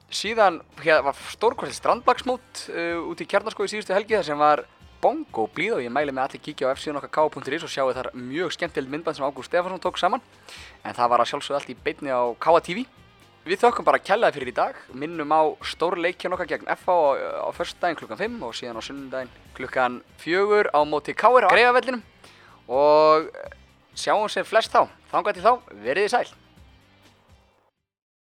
Síðan hér var stórkvæmst strandbaksmót uh, út í kjarnaskói síðustu helgi þar sem var bongo blíð og ég mæli með allir kíkja á f-síðan okkar k.is og sjáu þar mjög skemmtileg myndband sem Ágúst Stefansson tók saman. En það var að sjálfsögðu allt í beinni á KTV Við þökkum bara kjallaði fyrir í dag, minnum á stórleikjan okkar gegn FH á, á förstdægin klukkan 5 og síðan á sunnudaginn klukkan 4 á móti Káir á Greifavellinum og sjáum sem flest þá. Þangað til þá, veriði sæl!